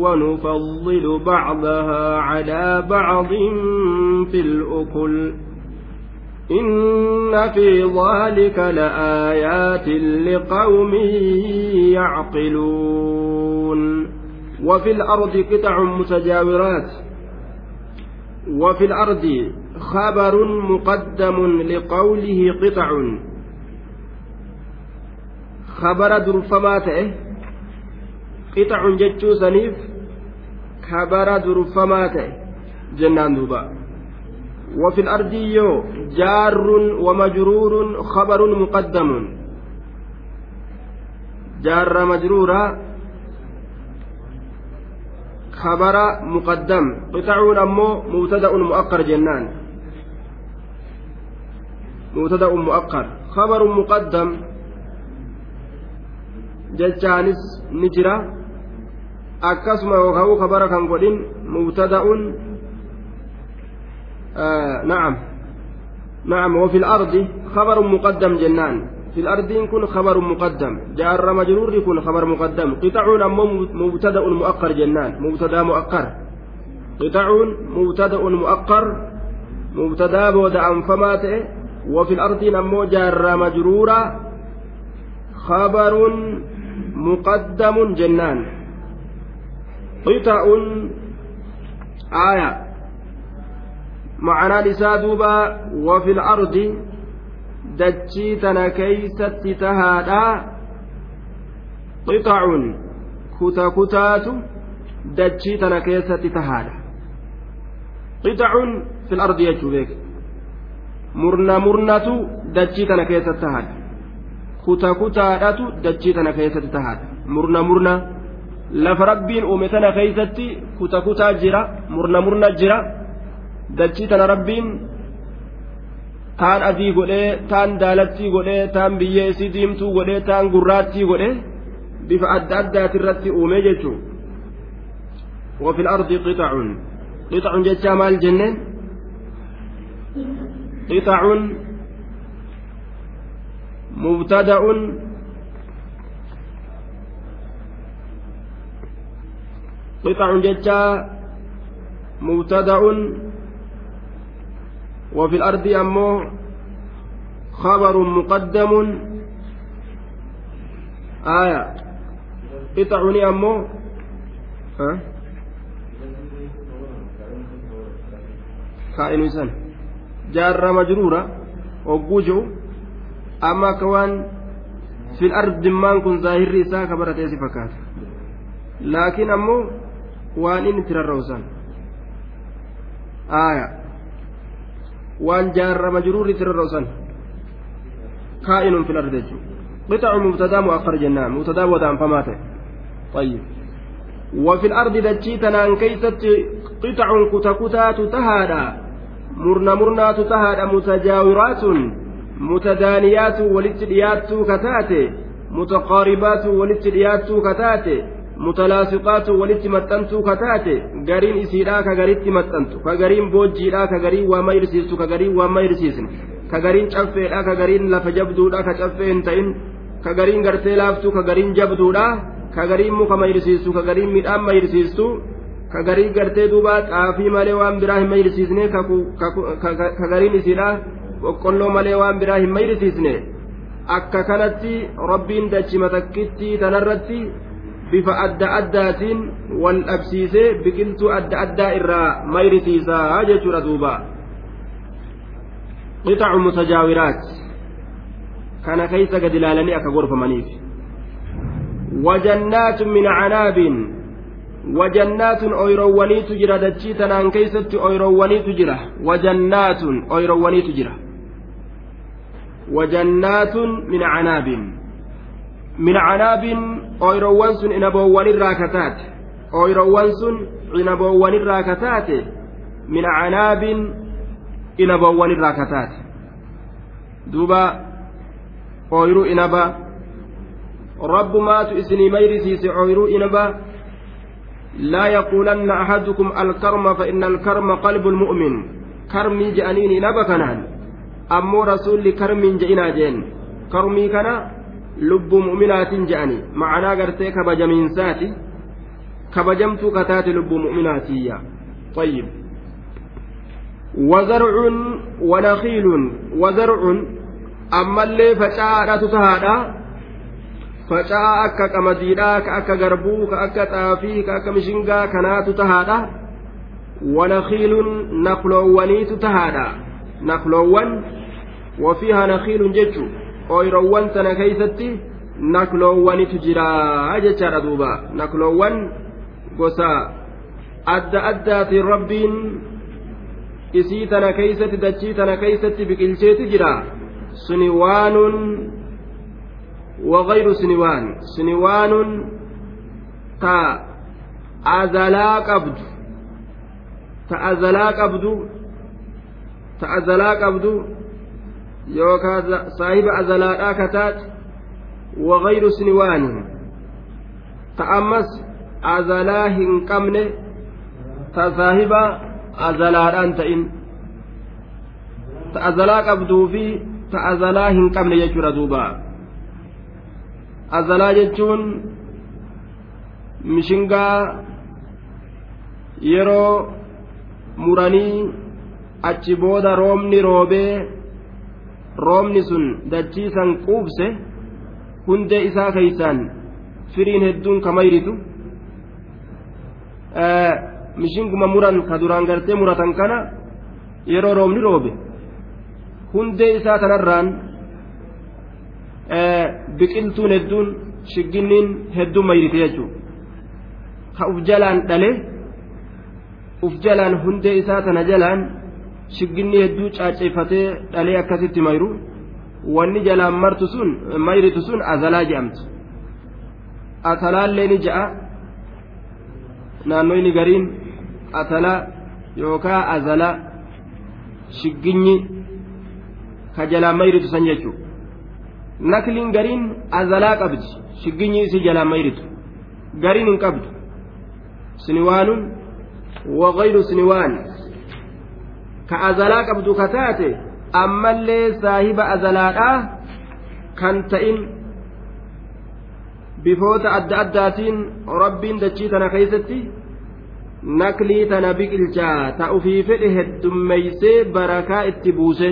ونفضل بعضها على بعض في الأكل. إن في ذلك لآيات لقوم يعقلون. وفي الأرض قطع متجاورات. وفي الأرض خبر مقدم لقوله قطع. خبر درفما قطع جتشو سنيف. خبر درفما تئه جنان دوبا. وفي الأرض يو جار ومجرور خبر مقدم. جار مجرورا خبر مقدم. قطعون أمو مبتدأ مؤقر جنان. مبتدأ مؤقر خبر مقدم. ججانس نجرة akkasuma yookaan kabara kan godhin mubtada'un na'am. Na'am وفي الأرض خبر مقدم جنان في الأرض كن خبر مقدم جار مجرور كن خبر مقدم قطع مبتدأ مؤقر جنان مبتدأ مؤقر قطع مبتدأ مؤقر مبتدأ بود أنفمات وفي الأرض أمو جار مجرورا خبر مقدم جنان qixaa'un aaya. Macanaan isaa duuba wafi lardi dachii tana keeysatti tahaadha. Qixacun kuta kutaatu dachii tana keessatti tahaadha. Qixacun fi lardi jechuu beeke. Murna murnatu dachii tana keessatti tahaadha. Kuta kutaadhatu dachii tana keessatti tahaadha. Murna murna. lafa rabbiin uume tana keeysatti kuta kutaa jira murna murna jira dachii tana rabbiin taan adii godhee taan daalattii godhee taan biyyee isii diimtuu godhee taan gurraattii godhee bifa adda addaati irratti uumee jechuun وفي الأرض قطع قطع جتشا مال جنين قطع مبتدأ قطع جتشا مبتدأ وفي الأرض أمو خبر مقدم. آية. قطعني أمو. ها؟ كائن إنسان. جار مجرورة. وجوجو أما كوان في الأرض دمان كن ظاهر إساء كبرت فكات. لكن أمو وان إن ترى آية waan jaarra majruurri tirarra usan kaa'inun fil ardi jechuudha qixacu mubtadaa mu'akkar jennaan. Mubtadaa wadaanfamaa ta'e. طيب وفي الأرض دجيتنا كيست قطع كتكتات تهادا مرنا مرنا تهادا متجاورات متدانيات ولتديات كتاتي متقاربات ولتديات كتاتي mutalaasiqaatu walitti maxxantuu kataate gariin isiidhaa ka garitti maxxantu ka gariin boojjiidhaa ka gariin waa mayrisiistu ka gariin waa mayrisiisne ka gariin caffeedhaa ka gariin lafa jabduudha ka caffee hin ta'in ka gariin gartee laaftuu ka gariin jabduudha ka gariin muka mayrisiistu ka gariin midhaan mayrisiistu ka gariin gartee duuba xaafii malee waan biraa hin mayrisiisne ka gariin isiidhaa boqqolloo malee waan biraa hin mayrisiisne akka kanatti rabbiin dachima takkitti tanarratti bifa adda addaatiin wal dhabsiisee biqiltuu adda addaa irraa mayrisiisaa jechuudha duuba qixacu mutajaawiraat kana keeysa gad ilaalanii akka gorfamaniif wajannaatu min canaabin wajannaatun oyroowwaniitu jira dachii tanaan keeysatti oyroowwaniitu jira wajannaatun oyroowwaniitu jira wajannaatun min canaabin min canaabin ooyroowwan sun inaboowwanirraa kataate ooyroowwan sun inaboowwanirraa kataate min canaabin inabawwan irraa kataate duuba ooyiruu inaba rabbumaatu isinii mayrisiise ooyiruu inaba لا يقولن أحدكم الكرم فإن الكرم قلب المؤمن كرمي جأنيني نبكنان أمو رسول كرم جئنا جين كرمي كان لب مؤمنات جأني معنا قرتي كبجمينساتي كبجمت كتات لب مؤمناتي طيب وزرع ونخيل وزرع أما اللي فشاء تتهادى faca'aa akka qamadiidhaa ka akka garbuu ka akka xaafii ka akka mishingaa kanaatu tahaadha wanakiilun nakloowwaniitu tahaadha nakloowwan ooyroowwan sana keeysatti nakloowwanitu jiraa jechaadha duuba nakloowwan gosa adda addaatiin rabbiin isii tana keeysatti dachii tana keeysatti biqilcheeti jira suni waanun وغير سنوان سنوان تا أزلا قبد تا أزلا قبد yookaan saahiba azalaadhaa ka taate waqayru siniwaani ta ammas azalaa hin qabne ta saahiba azalaadhaan ta'in ta azalaa qabduu fi ta azalaa hin qabne jechuudha duuba azalaa jechuun mishingaa yeroo muranii achi booda roobni roobee. Roobni sun dachiisan quubse hundee isaa keeysaan firiin hedduun kamayritu mishinguma muran ka duraan gartee muratan kana yeroo roobni roobe hundee isaa tanarraan biqiltuun hedduun shigginniin hedduun mayrite jechuudha ka uf jalaan dhale uf jalaan hundee isaa tana jalaan shigginni hedduu caacceeffatee dhalee akkasitti mayru wanni jalaan martu sun mayritu sun azalaa jedhamti atalaallee ni ja'a naannoyni gariin atalaa yookaa azalaa shigginyi ka jalaan mayritu san jechuudha nakliin gariin azalaa qabdi shigginyi isii jalaan mayritu gariin hin qabdu siniwaanun wagayru siniwaan ka azalaa qabdu ka taate ammallee saahiba azalaadhaa kan ta'in bifoota adda addaatiin rabbiin dachii tana keeysatti naklii tana biqilchaa ta ufii fedhe heddummeeysee barakaa itti buuse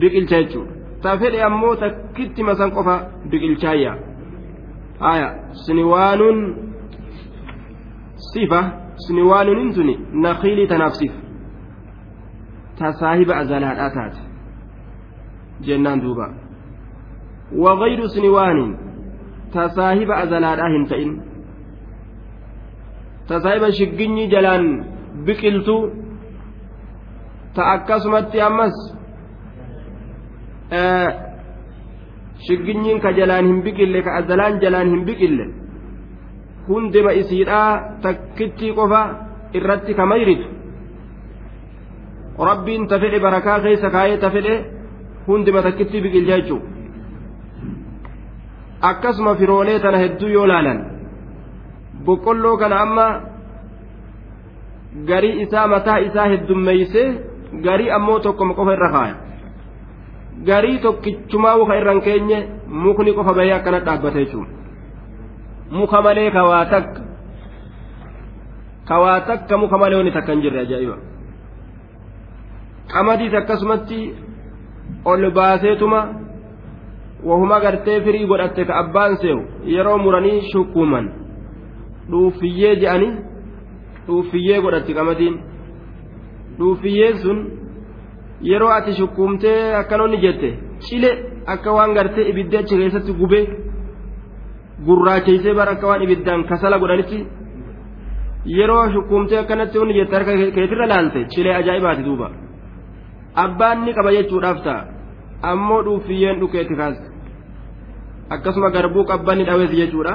biqilcha jechuudha. Ta fedhe ammoo takkitti masan qofa biqilchaayya. Haya siniwaanuun sifa siniwaanuun tuni nakiilii tanaaf sifa ta saahiba azalaadhaa taate jennaan duuba. Wagayru siniwaanin ta saahiba azalaadhaa hin ta'in. Ta saahiba shigginyi jalaan biqiltu ta akkasumatti ammas shigginyiin ka jalaan hin biqille ka azalaan jalaan hin biqille hundema isiidhaa takkitti qofa irratti ka mayritu rabbiin ta fedhe barakaa keessa kaayee ta fedhe hundima takkitti biqilcha jechuudha. Akkasuma firoolee tana hedduu yoo laalan boqqolloo kana amma garii isaa mataa isaa heddummeeysee garii ammoo tokkoma qofa irra kaaya. Garii tokkichumaa muka irra keenye mukni qofa bahee akkana dhaabbate jechuudha. Muka malee kawaa takka. Kawaa takka muka malee wani takka hin jirre ajaa'iba qamadiis akkasumatti ol baaseetuma wahuma gartee firii godhatte ka abbaan seewu yeroo muranii shukkuuman dhuufiyyee je'anii dhuufiyyee godhatti qamadiin dhuufiyyeen sun yeroo ati shukkuumtee akkanoonni jette cile akka waan gartee ibiddi achi keessatti gubee gurraacheysee bara akka waan ibiddaan kasala godhanitti yeroo shukkuumtee akkanatti onni jette harka keetirra laalte cilee ajaa'ibaati duuba abbaan ni qaba jechuudhaaf ta'a. Ammoo dhuufiyyeen dhukeetti kaasta akkasuma garbuu qabbanni dhawees jechuudha.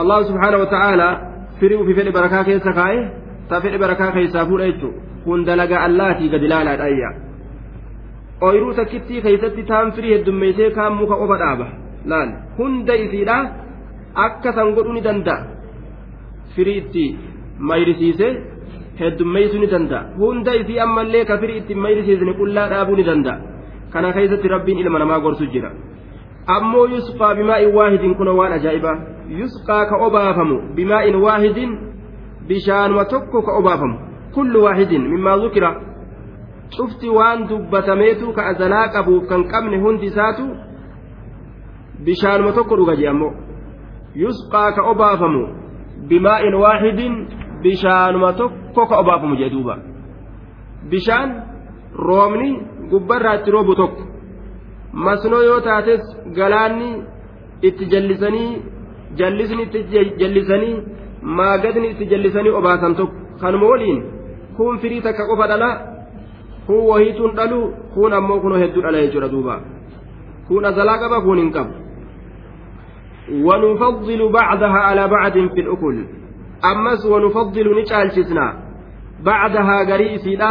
Allahu subhaanahu wa ta'aalaa firii ufi fedhe barakaa keessa kaa'e ta fedhe barakaa keessaa fuudha jechuudha. Kun dalagaa allaatii gadi laalaadhaayya ooyiruu takkittii keeysatti taan firii heddummeessee kaan muka qofa dhaaba. Laal. Hunda isiidha akka san godhuu ni danda'a. Firii itti mayrisiise heddummeessuu ni danda'a hunda isii ammallee ka firii itti mayrisiisne qullaa dhaabuu ni danda'a kana keessatti rabbiin ilma namaa gorsu jira ammoo yusqaa bimaa'in waahidin kuna waan ajaa'ibaa yusqaa ka obaafamu bimaa'in waahidin bishaanuma tokko ka obaafamu kullu waahidin mimmaa zukira cufti waan dubbatameetu ka azalaa qabuuf kan qabne hundi isaatu bishaanuma tokko dhuga ammoo yusqaa ka obaafamu bimaa'in waahidin bishaanuma tokko ka obaafamu jee duuba bishaan roobni gubbarraa itti roobu tokko masnoo yoo taates galaanni itti jallisanii jallisni itti jallisanii maagadni itti jallisanii obaasan tokko kanuma waliin kun firii takka qofa dhala kun wahiituun dhalu kun ammoo kunoo hedduu dhala jechuudha duuba kun azalaa qaba kun hin qabu ونفضل بعضها على بعض في الأكل ammas wanufaddilu ni caalchisna. Bacdahaa garii isiidha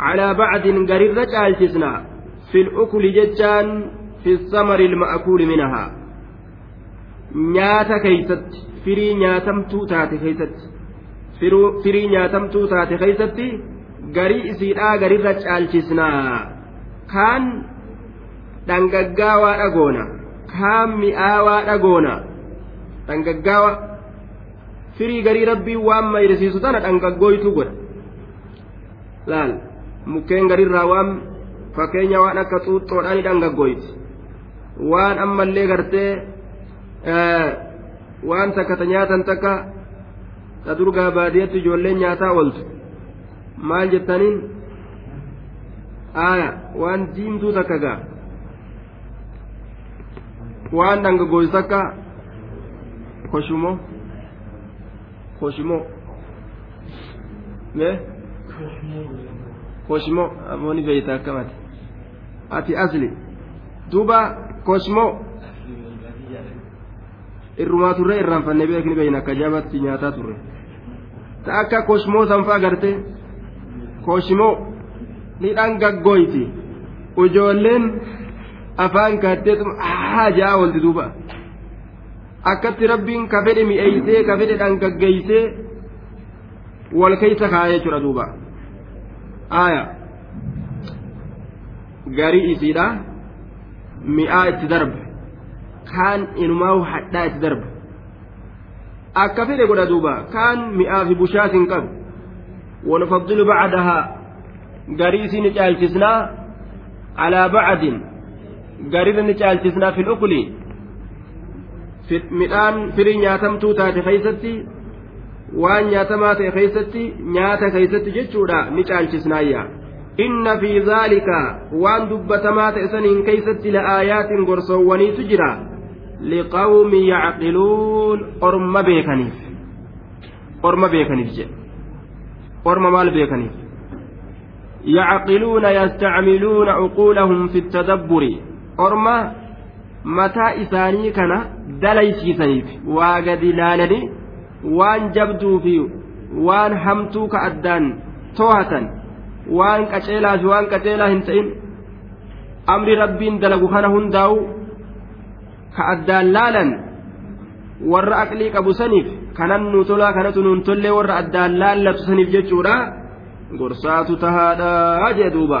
calaa bacdin garirra caalchisna. Fi lukuli jechaan fi samari ilma'kuuli minahaa. Nyaata keeysatti firii nyaatamtuu taate keeysatti. Firii nyaatamtuu taate keeysatti garii isiidhaa garirra caalchisnaa kaan dhangaggaawaa dhagoona kaan mi'aawaa dhagoona dhangaggaawaa firii garii rabbiin waan mayrisiisu tana dhangaggooytu godha laal mukkeen garirraa waan fakkeenya waan akka xuuxxoodhaan dhangaggooyti waan ammallee gartee waan takka ta nyaatan takka ta durgaa baadiyyaatti ijoolleen nyaataa ooltu maal jettaniin aaya waan diimtuu takka gaa waan dhangaggooysu takka koshumoo koshumoo amooni beeyta akkamati ati asli duuba koshumoo irrumaa turre irraanfanne beekni beeyna akka jabatti nyaataa turre ta akka koshmoo sanfaa garte koshmoo ni dhangaggoyti ijoolleen afaan kaatteetuma haa jaa olti duuba akkatti rabbiin ka fedhe mi'eeysee ka fedhe dhangaggeeysee wal keeysa kaayee jechuudha duuba aaya garii isiidha mi'aa itti darbe kaan inumaa hadhaa itti darba akka fedhe godha duuba kaan mi'aa fi bushaatiin qabu ونفضل بعدها قريسي نجالتسنا على بعد قرير نجالتسنا في الأكل في مئان فري نياتمتو تاتي خيستي وان نياتما تي خيستي نياتا خيستي جتشودا نجالتسنايا إن في ذلك وان دبتما تأسنين كيستي لآيات قرصواني تجرى لقوم يعقلون أرم بيكنيف أرم بيكنيف جي أرم مال بيكنيف يعقلون يستعملون عقولهم في التدبر أرم متى إساني كان دليسي سنيف واقد لالني وان جبدوا فيه وان همتوك أدان توهة وان كتيلا وان كتيلا هنتين أمر ربين دلقوا كان هنداو ka addaan laalan warra aqlii qabu saniif kanan nu tolaa kanatu nuun tollee warra addaan laallatu saniif jechuudha gorsaatu tahaadha jee duuba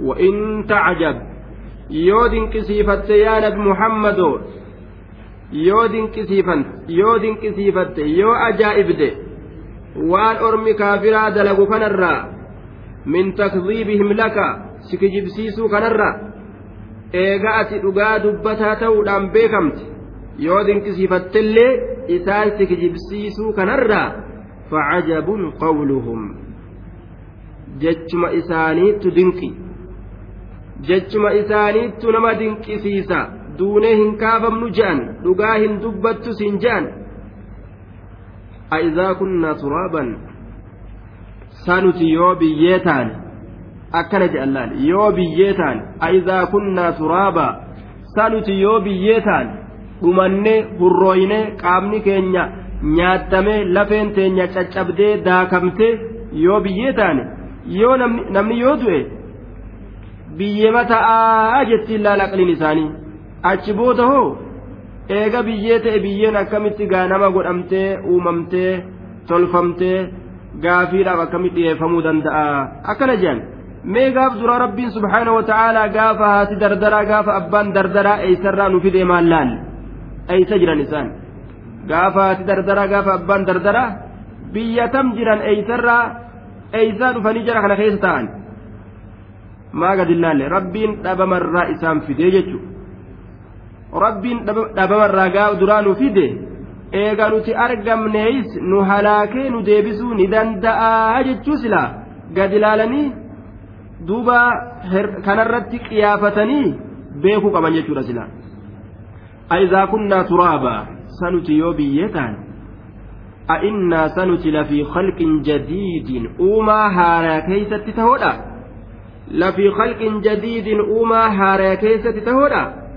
وإن تعجب يودن كسيفت يا نبي محمد يودن كسيفت يودن كسيفت يو أجائب دي وان أرمي كافرا دلقوا كنرا من تكذيبهم لك سكجبسيسو كنرا eega ati dhugaa dubbataa ta'uudhaan beekamte yoo dinqisiifattellee isaan si kijibsiisuu kanarraa facajabun qawluhum jechuma isaaniittu dinqi jechuma isaaniittu nama dinqisiisa. Duunee hin kaafamnu je'an. Dhugaa hin dubbattu siin je'an. A'izaa kunnaa turaaban? Sanuti yoo biyyee taane. Akkana je'an laal. Yoo biyyee taane. A'izaa kunnaa turaabaa sanuti yoo biyyee taane. Dhumannee hurrooynee qaamni keenya nyaattamee lafeen teenya caccabdee daakamtee yoo biyyee taane. Yoo namni yoo du'e biyyema ta'aa jettiin laala aqliin isaanii. Achi booda hoo eega biyyee ta'e biyyeen akkamitti gaanama godhamtee uumamtee tolfamtee gaafiidhaaf akkamitti dhiyeeffamuu danda'a? Akkana jedhan. Mee gaaf dura rabbiin subhaanahu wa ta'aalaa gaafa haati dardaraa gaafa abbaan dardaraa eeysarraa nu fidee maal laal? Eeysa jiran isaan? Gaafa haati dardaraa gaafa abbaan dardaraa biyya tam jiran eeysarraa eeysaa dhufanii jara kana keessa ta'an maa gadi laalle rabbiin dhabamarraa isaan fidee jechuudha rabbiin dhabamarraa gaa duraa nu fide eega nuti argamneeyis nu halaakee nu deebisuu ni danda'a jechuu silaa gad ilaalanii duuba kanarratti qiyaafatanii beekuu qaban jechuudha silaa أئذا كنا ترابا سنتي يوبي يتان أئنا سنتي لفي خلق جديد أوما هارا كيسة تهودا لفي خلق جديد أوما هارا كيسة تهودا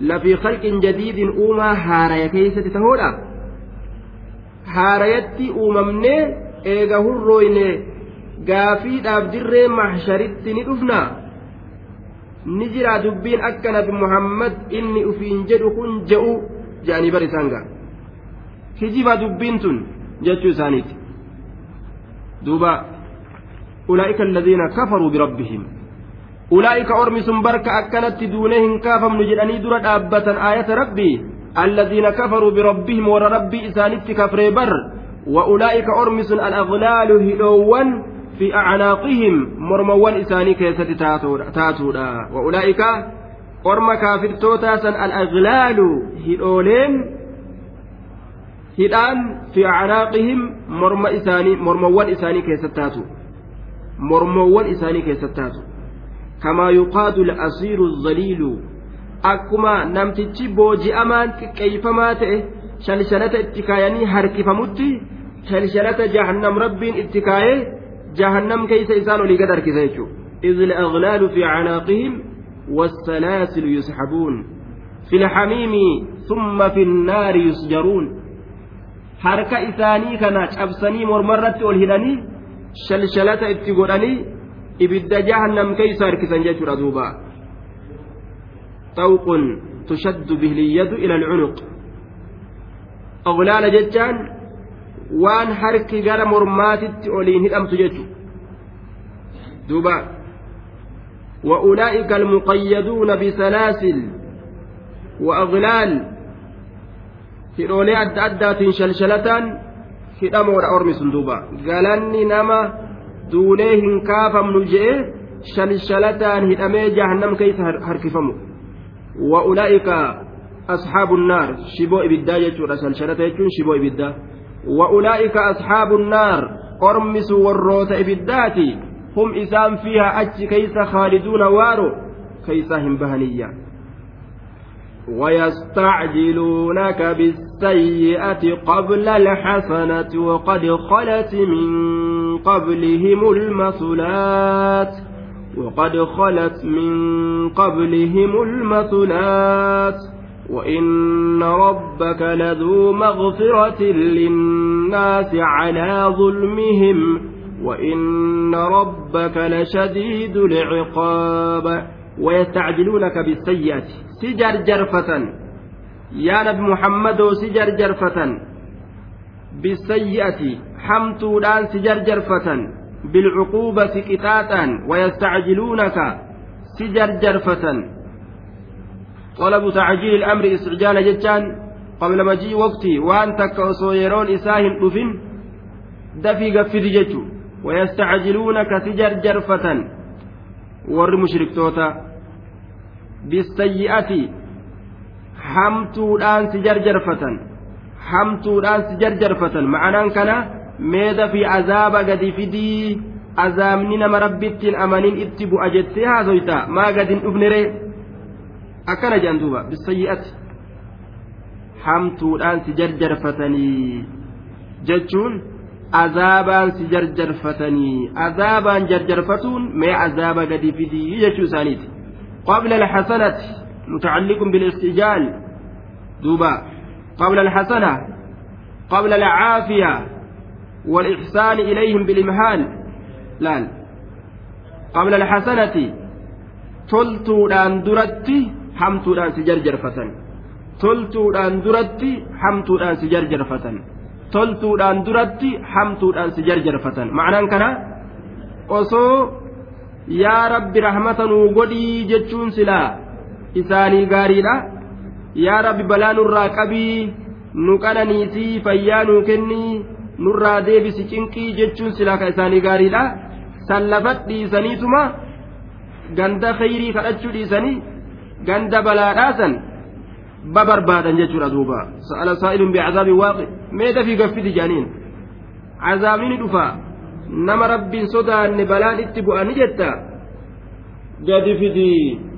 lafii khalqin jadiidin uumaa haaraya keeysatti tahoodha haarayatti uumamnee eega hurrooyne gaafiidhaaf dirree mahsharitti ni dhufna ni jira dubbiin akka nabi muhammad inni ufiin jedhu kun je'u je'anii bar isaan ga'a kijiba dubbiin tun jechuu isaaniiti duuba ulaa'ika alladhiina kafaruu birabbihim ulaa'ika ormi sun barka akkanatti duunee hin kaafamnu jedhanii dura dhaabbatan aayata rabbii الذين كفروا بربهم ور ربي إسانت كفري بر وأولئك أرمس الأغلال هدوان في أعناقهم مرموان إساني كيسة تاتودا وأولئك أرم كافر توتاسا الأغلال هدولين hidhaan fi acnaaqihim morma isaanii mormawwan isaanii keessatti taatu mormawwan isaanii keessatti taatu. كما يقاد الأسير الظليل أكما نمتجي بوجي أمان كيفما تئه شلشلة اتكايني هركفمتي شلشلة جهنم رب اتكايه جهنم كيس إنسان لقدر كذيشو إذ الأغلال في عناقهم والسلاسل يسحبون في الحميم ثم في النار يسجرون harka isaanii kana cabsanii mormarratti ol hidhanii shalshalata itti godhanii ibidda jahannam keeysa harkisan jechuudha duuba xawqun tushaddu bihliyadu ila alcunuq aglaala jechaan waan harki gara mormaatitti oliin hidhamtu jechu duuba وأولئك المقيدون بسلاسل وأغلال hidhoolee adda addaatiin shalshalataan hidhamoodha ormi sun duuba galanni nama duunee hin kaafamnu je'e shalshalataan hidhamee jahannam keeysa harkifamu wa ulaa'ika asxaabu nnaar shiboo ibiddaa jechuudha shalshalata jechuun shiboo ibiddaa wa ulaa'ika asxaabu nnaar ormisu warroota ibiddaati hum isaan fiihaa achi keeysa khaaliduuna waaro keeysaa hin bahaniyya ويستعجلونك بالسيئة قبل الحسنة وقد خلت من قبلهم المثلات وقد خلت من قبلهم المثلات وإن ربك لذو مغفرة للناس على ظلمهم وإن ربك لشديد العقاب ويستعجلونك بالسيئة. سجر جرفة. يا نبي محمد سجر جرفة. بالسيئة. حمتودان سجر جرفة. بالعقوبة كتاتا ويستعجلونك. سجر جرفة. طلب تعجيل الأمر استعجال جتان قبل مجيء وقتي وأن تكوسو يرون إساهن أفن دفي قفذ ويستعجلونك سجر جرفة. Warri mushriktoota bisayyi'ati hamtuudhaan si jarjarfatan hamtuudhaan si jarjarfatan. Ma'anaan kana meeda fi azaaba gadi fidii azaabni nama rabbittiin amanin itti bu'a jettee haasoyta maa gadin dhufneree akkana jedhan duuba bisayyi'ati hamtuudhaan si jarjarfatanii jechuun azaabaan si jarjarfatanii azaabaan jarjarfatuun mee azaaba gadi fidii jechuu isaaniiti qabla alxasanati mutacalliqun bilistijaal duuba qabla alxasana qabla alcaafiya والإحسان إليهم بالإمهال laal qabla alxasanati toltuudhaan duratti hamtuudhaan si jarjarfatan toltuudhaan duratti hamtuudhaan si jarjarfatan toltuudhaan duratti hamtuudhaan si jarjarfatan. Macnaan kana osoo yaa rabbi rahmata nuu godhii jechuun silaa isaanii gaariidha. Yaa rabbi balaa nurraa qabii nu qananiisii fayyaa nuu kennii nurraa deebisi cinqii jechuun silaa ka isaanii gaariidha. Sallafat dhiisaniituma ganda khayrii kadhachuu dhiisanii ganda balaadhaasan jechuudha duuba sa'ala saa'ilun bicazaabin waaqi mee dafii gaffiti jaaniin cazaabni ni dhufa nama rabbiin sodaanne balaan itti bu'ani jetta gadi fidii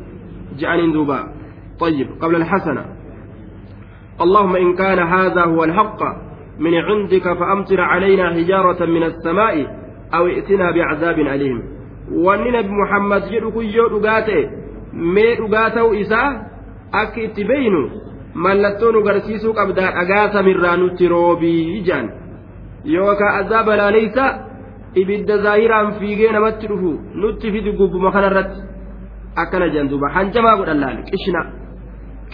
جعلين دوبا طيب قبل الحسنة اللهم إن كان هذا هو الحق من عندك فأمطر علينا حجارة من السماء أو ائتنا بعذاب أليم wanni nabi muhammad jedhu kun yoo dhugaa ta'e akka itti beeynu mallattoo nu garsiisuu qabdaa dhagaa samirraa nutti roobii jaan yookaan azaaba laaleysa ibidda zaahiraan fiigee namatti dhufu nutti fidi gubbuma kanarratti akkana jedhan. Duuba hanjamaa godhan laal. Qishna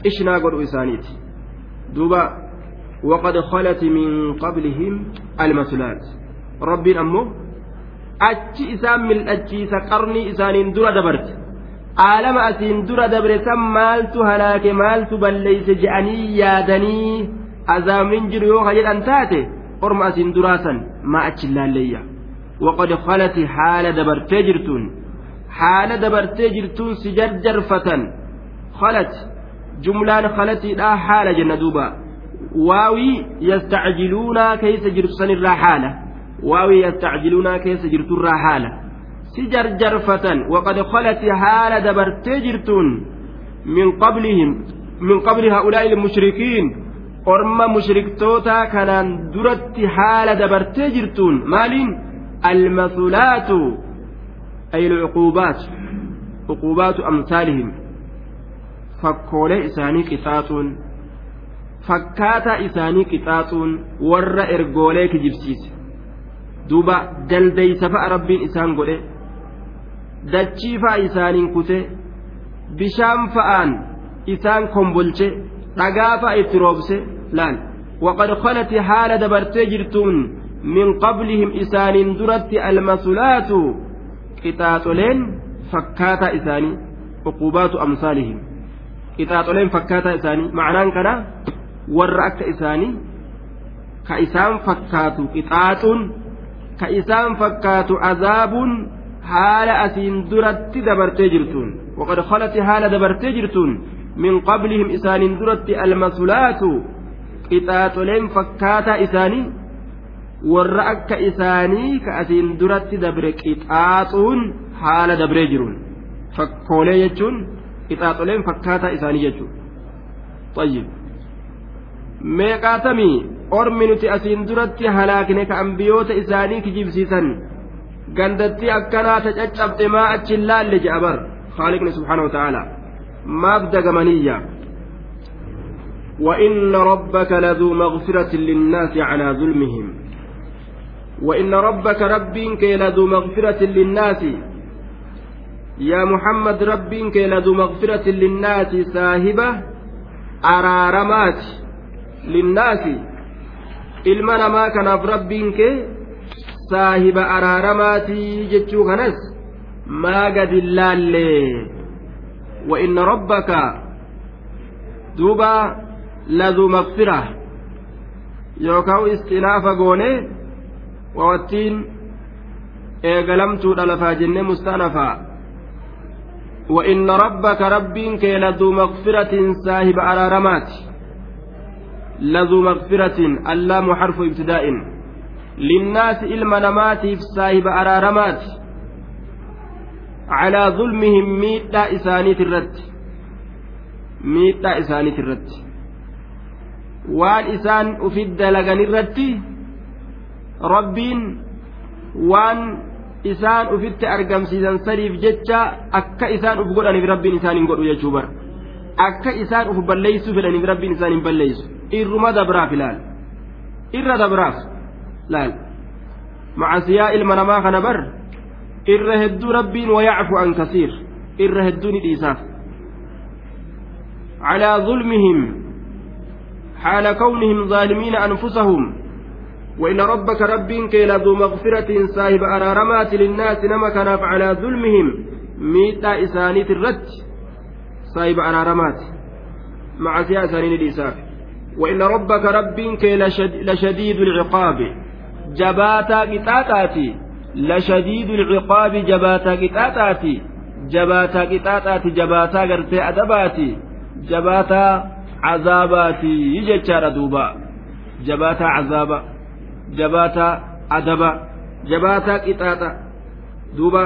qishnaa godhu isaaniiti. Duuba waqad khalati min qablihim almasulaat. Rabbiin ammoo achi isaan mil'achiisa qarnii isaaniin dura dabarte aalama asiin dura dabre san maaltu halaake maaltu balleeyse je'anii yaadanii azaabnin jiru yoo ka jedhan taate orma asiin duraasan maa achi laalleeyya waqad khalati haala dabartee jirtuun haala dabartee jirtuun si jarjarfatan khalat jumlaan khalatiidha haala jenna duuba waawii yastacjiluunaa keeysa jirtu sanirraa haala waawii yastacjiluunaa keessa jirturraa haala si jarjarfatan waqad khalati haala dabartee jirtuun min qablihim min qabli haa'ulaa'i ilmushrikiin orma mushriktootaa kanaan duratti haala dabartee jirtuun maaliin almasulaatu ay alcuquubaat cuquubaatu amsaalihim fakkoolee isaanii qixaaxuun fakkaataa isaanii qixaaxuun warra ergoolee kijibsiise duuba daldeeysa fa'a rabbiin isaan godhe dachii fa'a isaaniin kute bishaan fa'aan isaan kombolche dhagaa fa'a itti roobse laal waqad khalati haala dabartee jirtuun min qablihim isaaniin duratti almasulaatu qixaaxoleen fakkaataa isaanii uqubaatu amsaalihim qixaaxoleen fakkaataa isaanii macnaan kana warra akka isaanii ka isaan fakkaatu qixaaxuun ka isaan fakkaatu azaabuun duratti dabartee jirtuun waqad khalati haala dabartee jirtuun min qablihim isaaniin duratti almasulaatu qixaaxoleen fakkaataa isaanii warra akka isaanii ka asiin duratti dabre qixaaxuun haala dabree jiruun fakkoolee jechuun qixaaxoleen fakkaataa isaanii jechuudha. طيب nuti asiin duratti halaakne ka ambiyoota isaanii kijibsiisan gandatti akkanaa ta caccabde maa achin laalle je'a bar. سبحانه وتعالى ما ابدأ منية وإن ربك لذو مغفرة للناس على ظلمهم وإن ربك ربك لذو مغفرة للناس يا محمد ربك لذو مغفرة للناس ساهبة أرارمات للناس namaa kanaaf rabbiin kee saahiba araaramaatii jechuu kanas maa gadi laallee wa inna rabbaka duuba laduu maqfira yookaan istinaafa goone wawattiin eegalamtuudha lafaa jennee mustaanafaa وإن ربك ربك لذو مغفرة صاحب أرارمات لذو مغفرة اللام حرف ابتداء linnaasi ilma namaatiif saahiba araaramaati calaa zulmihim miidhaa isaaniit irratti miidhaa isaaniit irratti waan isaan ufit dalagan irratti rabbiin waan isaan ufitti argamsiisan sadiif jecha akka isaan uf godhaniif rabbiin isaan hin godhu jechuu bara akka isaan uf balleeysuu fedhaniif rabbiin isaan hin balleeysu irruma dabraaf ilaal irra dabraaf laal macasiyaa ilma namaa kana bar irra hedduu rabbiin wayacfu an kasiir irra hedduu ni dhiisaaf calaa ظلمهم حال كونهم ظالمين أنفسهم وإن ربك رب كيل ذو مغفرة صاحب أرارمات للناس نما كناف على ظلمهم ميتا إسانيت الرد صاحب أرارمات مع سياسة الإساف وإن ربك رب كيل لشديد العقاب. Jabaataa qixaaxaati lashadiidu lciqaabi jabaataa qixaaxaati jabaataa qixaaxaati jabaataa gartee adabaati jabaataa cazaabaati jechaadha duuba jabaataa cazaaba jabaataa adaba jabaataa qixaaxa duuba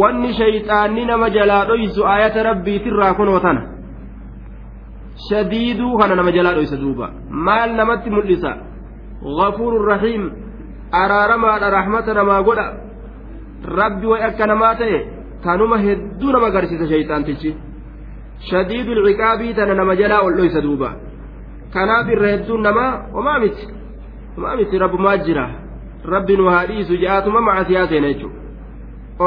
wanni shayxaanni nama jalaa dhoysu aayata rabbiitirraa kunoo tana shadiiduu kana nama jalaa dhoysa duuba maal namatti mul'isa غفور رحيم araaramaadha rahmata namaa godha rabbi way akka namaa ta'e tanuma hedduu nama agarsiisa shayxaantichi shadiidul ciqaabii tana nama jalaa ol dhoysa duuba kanaaf irra hedduun namaa homaa miti homaa miti rabbumaa jira rabbi nu haa dhiisu ja'aatuma macasiyaa seena jechuudha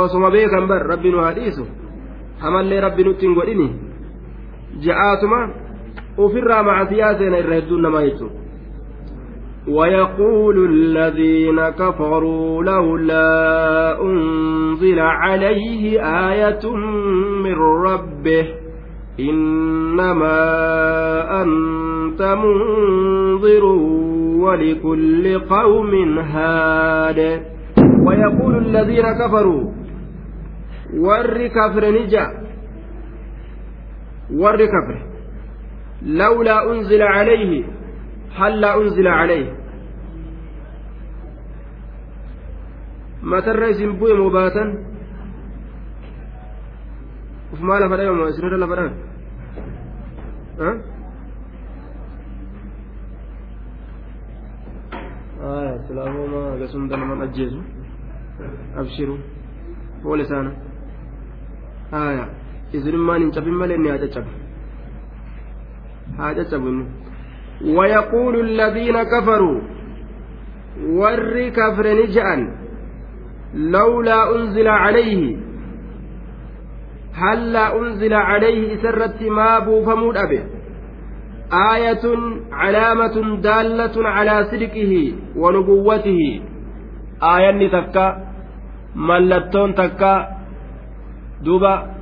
osuma beekan bar rabbi nu haa dhiisu hamallee rabbi nutti hin godhini ja'aatuma ofirraa macasiyaa seena irra hedduun namaa jechuudha. ويقول الذين كفروا لولا أنزل عليه آية من ربه إنما أنت منظر ولكل قوم هاد. ويقول الذين كفروا ور كفر نجا ور كفر لولا أنزل عليه هلا أنزل عليه؟ متى الرئيس بوي مباتا وفي ما لفدا يوم لفدا ها؟ آية سلامو ما قسم دلما أجيزو. أبشروا ولسانا آية إذن ما ننشف مالي إني أجتشف أجتشف ويقول الذين كفروا ور كفر نجأن لولا أنزل عليه. هلا أنزل عليه سرت ما بوفمود أبي آية علامة دالة على صدقه ونبوته. آية تكا ملتون تكا دوبا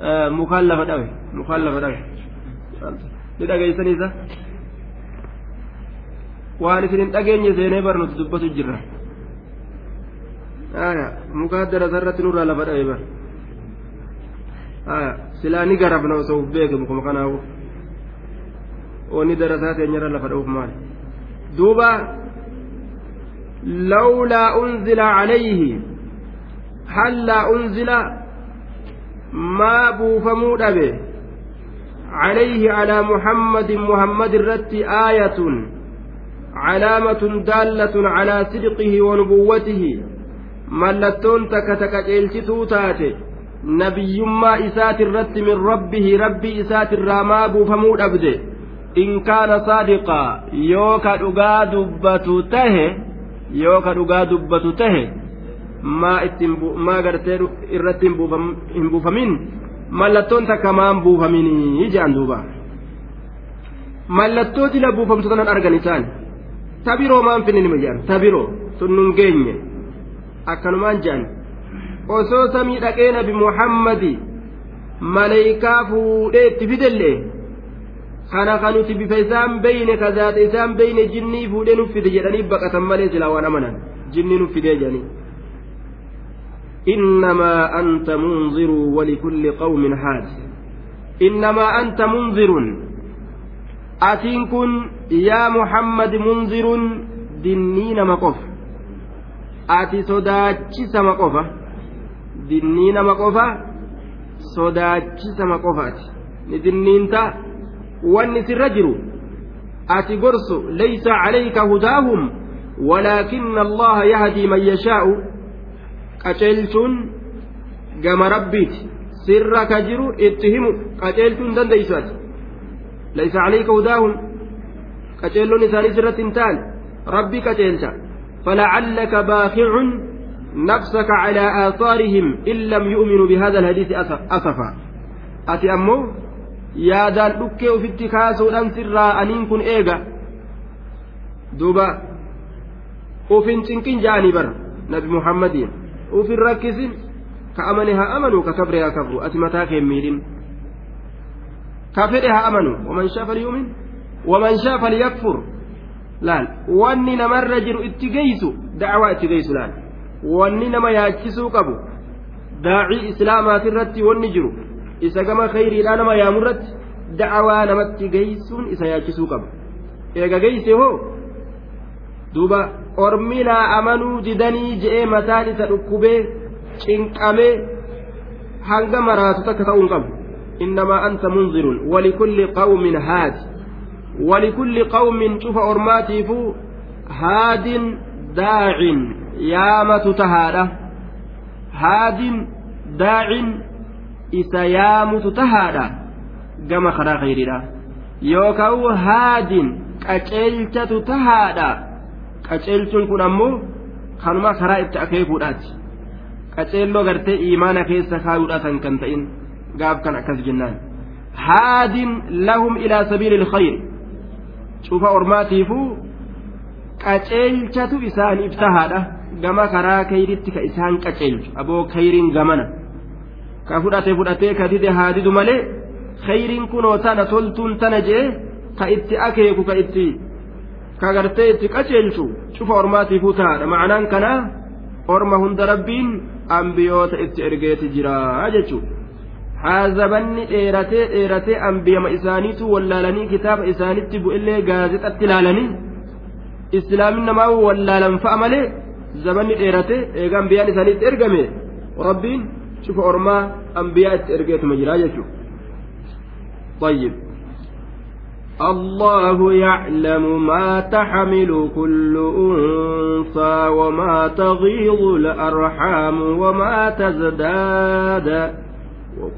آه مخلفة أوي مخلفة ذا waan isin hin dhageenye seenee barnuti dubbatu jirra mukaa darasa irratti nurraa lafa dhabe bar silaa ni garafna osoo uf beekamu kuma kanaafu onni darasaa teenyarra lafa dha'uuf maal duuba لولا أنزل عليه هلا أنزل ما بوفمو به عليه على محمد محمد الرت آية calaamatun daallatun calaa sidqihi wa nubuwwatihi mallattoon takka takka ceelchituu taate nabiyyummaa isaati irratti min rabbihi rabbii isaati irraa maa buufamuu dhabde in kaana saadiqaa yoo ka dhugaa dubbatu tahe yoo ka dhugaa dubbatu tahe maa ittiin maa gartee irratti hin buufamin mallattoon takka maan buufaminii jedhan duuba mallattoo tabiroo maan finni nima jedhan tabiroo sun nun geenye akkanumaan jedhan osoo samii dhaqee nabi muhammadi maleeykaa fuudhee itti fidellee kana kan nuti bifa isaan beyne ka zaata isaan beyne jinnii fuudhee nuuf fide jedhanii baqatan malee silaa waan amanan jinnii nuuf fidee jedhanii إنما أنت منذر ولكل قوم حاد إنما أنت منذر أتين كن يا محمد منذر dinnii nama qofa ati sodaachisama qofa dinnii nama qofa sodaachisama qofaati ni dinniinta wanni sirra jiru ati gorsu laysa calayka hudaahum walaakinna allaha yahdii man yashaa'u qaceelchuun gama rabbiiti sirra ka jiru itti himu qaceelchuun dandeeysu ati calayka hudaahum qaceelloon isaanii sirratti hin taane rabbii qaceelcha فلعلك باخع نفسك على آثارهم إن لم يؤمنوا بهذا الحديث أسفا. أتي أمو؟ يا دان أكي في اتكاس ودان سرا أنين كن إيغا. دوبا. وفين تنكين جاني بر. نبي محمد وفي الركزين كأمنها أمنوا ككبرها كفروا أتي متاك يميلين كافرها أمنوا ومن شاء فليؤمن ومن شاء فليكفر laal wanni namarra jiru itti geeysu dacwaa itti geeysu laal wanni nama yaachisuu qabu daacii islaamaatirratti wanni jiru isa gama khayriidhaa nama yaamurratti dacwaa namatti geeysuun isa yaachisuu qaba eega geeyse hoo duuba ormilaa amanuu didanii je'ee mataan isa dhukkubee cinqamee hanga maraatu takka ta'uu hin qabu Innamaa anta munzirun walikulli qawmin haadi ولكل قوم شوف أرماتيف هاد داع يامة تهادة هاد داع إسا يامة تهادة كما خرا غيرنا يوكاو هاد qaceelchatu tahaadha qaceelchuun kun ammoo kanuma karaa itti akeekuudhaati qaceelloo gartee imaana keessa kaayuudhaatan kan ilkhayr cufa ormaatiifuu qaceelchatu isaaniif tahaadha gama karaa kayritti ka isaan qaceelchu aboo kayriin gamana ka fudhate fudhatee ka dide haa didu malee kayriin kunoo tana toltuun tana jee ka itti akeeku ka itti ka gartee itti qaceelchu cufa ormaatiifuu tahaadha ma'anaan kanaa orma hunda rabbiin ambiyoota itti ergeeti jira jechuudha. haazabanni dheeratee dheeratee ambiyama isaaniitu wallaalanii kitaaba isaanitti bu'illee gaazexatti ilaalanii islaamin namaa wallaalan fa'a malee zabanni dheeratee eega ambiyaan isaaniitti ergame rabbiin cufa ormaa ambiyaa itti ergeetuma jira jechuudha. طيب الله يعلم ما تحمل كل أنثى وما تغيض الأرحام وما تزداد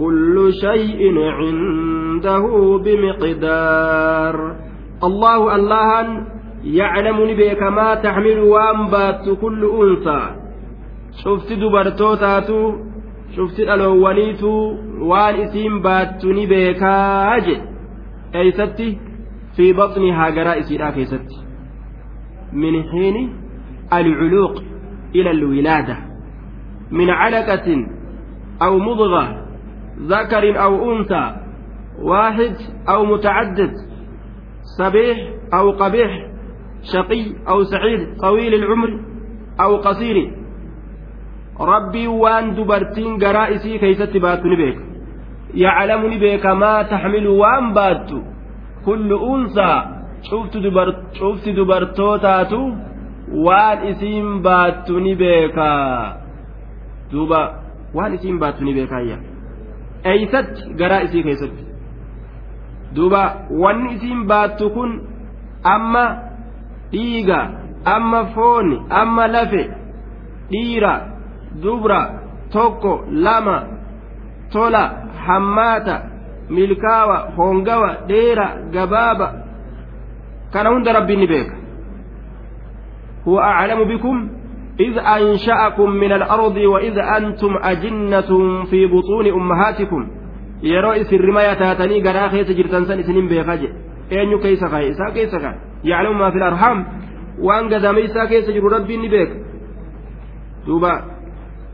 وكل شيء عنده بمقدار. الله الله يعلم نبيك ما تحمل وأنبات كل أنثى. شفت دبرتوتاتو شفت الأوليتو وان اسم بات نبيك أجل. أيستي في بطنها قرائس كيستي. من حين العلوق إلى الولادة. من علقة أو مضغة ذكر أو أنثى واحد أو متعدد صبيح أو قبيح شقي أو سعيد طويل العمر أو قصير. ربي وان دبرتين قرائسي كيست باتني بيك. يعلمني بيك ما تحمل وان بات كل أنثى شفت دبرت شفت دبرتوتاتو waan isiin baattu ni beekaa duuba waan isiin baattu ni beekaayya eeysatti garaa isii keessatti duuba wanni isiin baattu kun amma dhiiga amma fooni amma lafe dhiira dubra tokko lama tola hammaata milkaawa hongawa dheera gabaaba kana hunda rabbiin ni beeka huwa aclamu bikum إذ أنشأكم من الأرض وإذ أنتم أجنة في بطون أمهاتكم yeroo isin rimaya taatanii garaa keessa jirtan san isinin beekaa jedhe eenyu keessa kaa'e isaa keessa kaa'e yaclamu maa fil arhaam waan gadame isaa keessa jiru rabbiin ni beeka duuba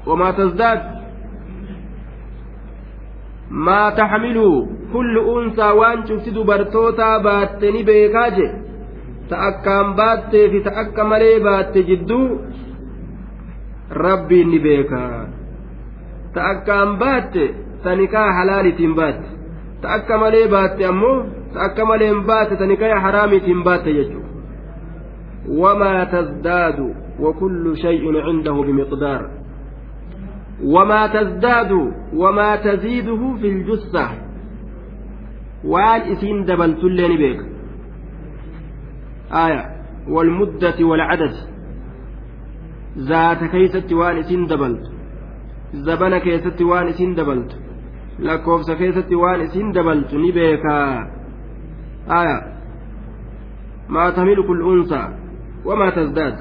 wamaa tasdaad maa taxmilu kullu unsaa waan cufti dubartootaa baatte ni beekaa jedhe ta akkaan baattee fi ta akka malee baatte jidduu rabbiin ni beeka ta akkaan baatte ta nikaa halaalitiin baatte ta akka malee baatte ammoo ta akka maleen baatte ta nikaa haraamiitiin baatte jechuudha وما تزداد وكل شيء عنده بمقدار وما تزداد وما تزيده في الجثة وان اسين دبلت اللين بيك آية والمدة والعدد ذات كيست وان اسين دبلت زبن كيست وان اسين دبلت lakkoofsa keessatti waan isin dabaltu ni beekaa aya maa tamilu kul unsaa wamaa tasdaad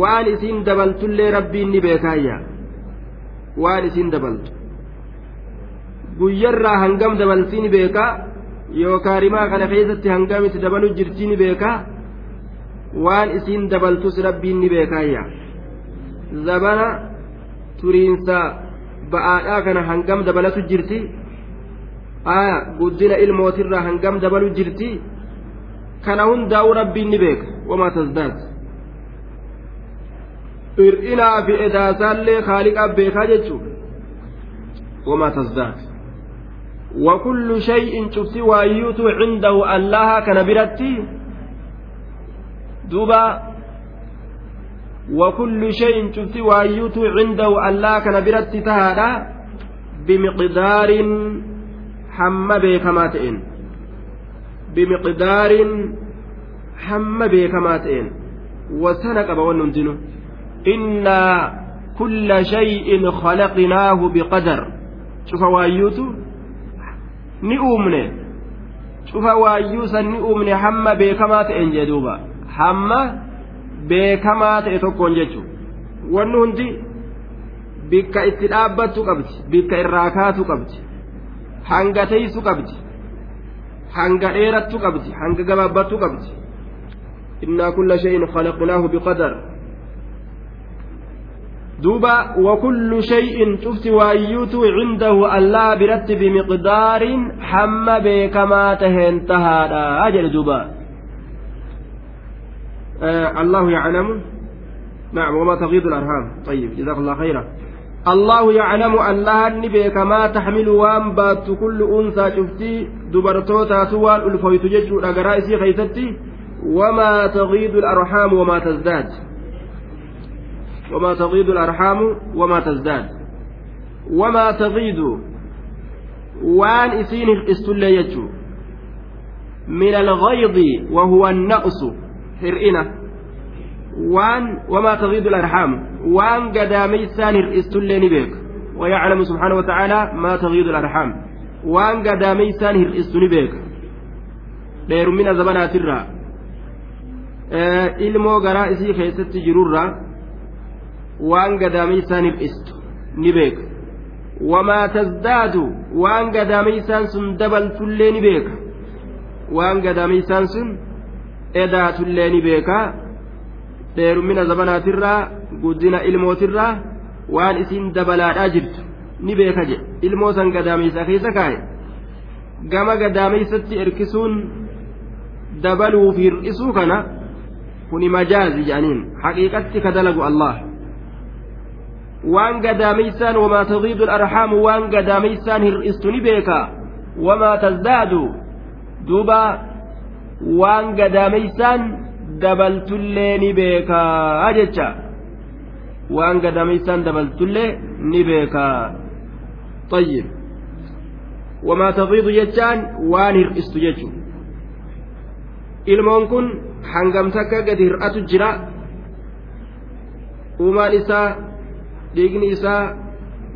waan isin dabaltullee rabbiin ni beekaayya waan isin dabaltu guyyarraa hangam dabaltii ni beekaa yookaan rimaa kana keessatti hangamitti dabalu jirtii ni beekaa waan isin dabaltus rabbiin ni beekaayya zabana turiinsa ba'aadhaa kana hangam dabalatu jirti aya guddina ilmootirraa hangam dabalu jirti kana hundaa'u rabbiin ni beeka wamaa tasdaad hir'inaa fi edaasaallee haaliqaaf beekaa jechuudha wamaa tasdaad وكل شيء شفت وايوت عنده الله كان برتي duuba wakullu shayin cufti waayyuutu cindahu allaa kana biratti tahaadha. Bimiqdaariin hamma beekamaa ta'een. Bimiqdaariin hamma beekamaa ta'een. Wasana qaba wanni hundinu innaa kulla shay'in khalaqnaahu biqadar. Cufa waayyuutu ni uumne. Cufa waayyuusan ni uumne hamma beekamaa ta'een jee duuba. Hamma beekamaa ta'e tokkoon jechuun. Wanni hundi bikka itti dhaabbattu qabdi bikka irraa kaatu qabdi hanga teessu qabdi hanga dheerattu qabdi hanga gabaabbattu qabdi. Innaa kulla shay'in khalaqnaahu biqadar. Duuba wakullu shay'in cufti waayyuutu cindahu allaa biratti bimiqdaarin hamma beekamaa taheen tahaadha jedhe duuba الله يعلم. نعم وما تغيض الأرhام طيب جزاك الله خيرا. الله يعلم أن لها النبي كما تحمل وان بات كل أنثى شفتي دبرتوتا سوال ألفويت ججو أقرائسي خيستي. وما تغيض الأرحام وما تزداد. وما تغيض الأرحام وما تزداد. وما تغيض وان إسين استل يجو من الغيض وهو النقص. Hir'ina waan wamaa tagiidu larhaam waan gadaameysaan hir'istullee ni beeka ويعلم سبحانه وتعالى ما تغيض الأرحام وان قداميسان هرئست نبيك دير من زبنات الرا ilmoo garaa isii keessatti jirurra waan gadaameysaan hir'istu ni beeka wamaa tasdaadu waan gadaameysaan sun dabaltullee ni beeka waan gadaameysaan sun edaatullee ni beekaa dheerummina zabanaatirraa guddina ilmootirraa waan isiin dabalaadhaa jirtu ni beeka jedhe ilmoo san gadaameysa keessa kaaye gama gadaameysatti erkisuun dabaluuf hir'isuu kana kuni majaazi jedhaniin haqiiqatti ka dalagu allah waan gadaameysaan wamaa tadiidu arhaamu waan gadaameysaan hir'istu ni beeka wamaa tazdaadu duuba waan gadaameysaan dabaltullee ni beekaa jecha waan gadaameysaan dabaltullee ni beekaa طيب وما تغيض جتان وان هرئست جتو ilmoon kun hangam takka hir'atu jira uumaan isaa dhiigni isaa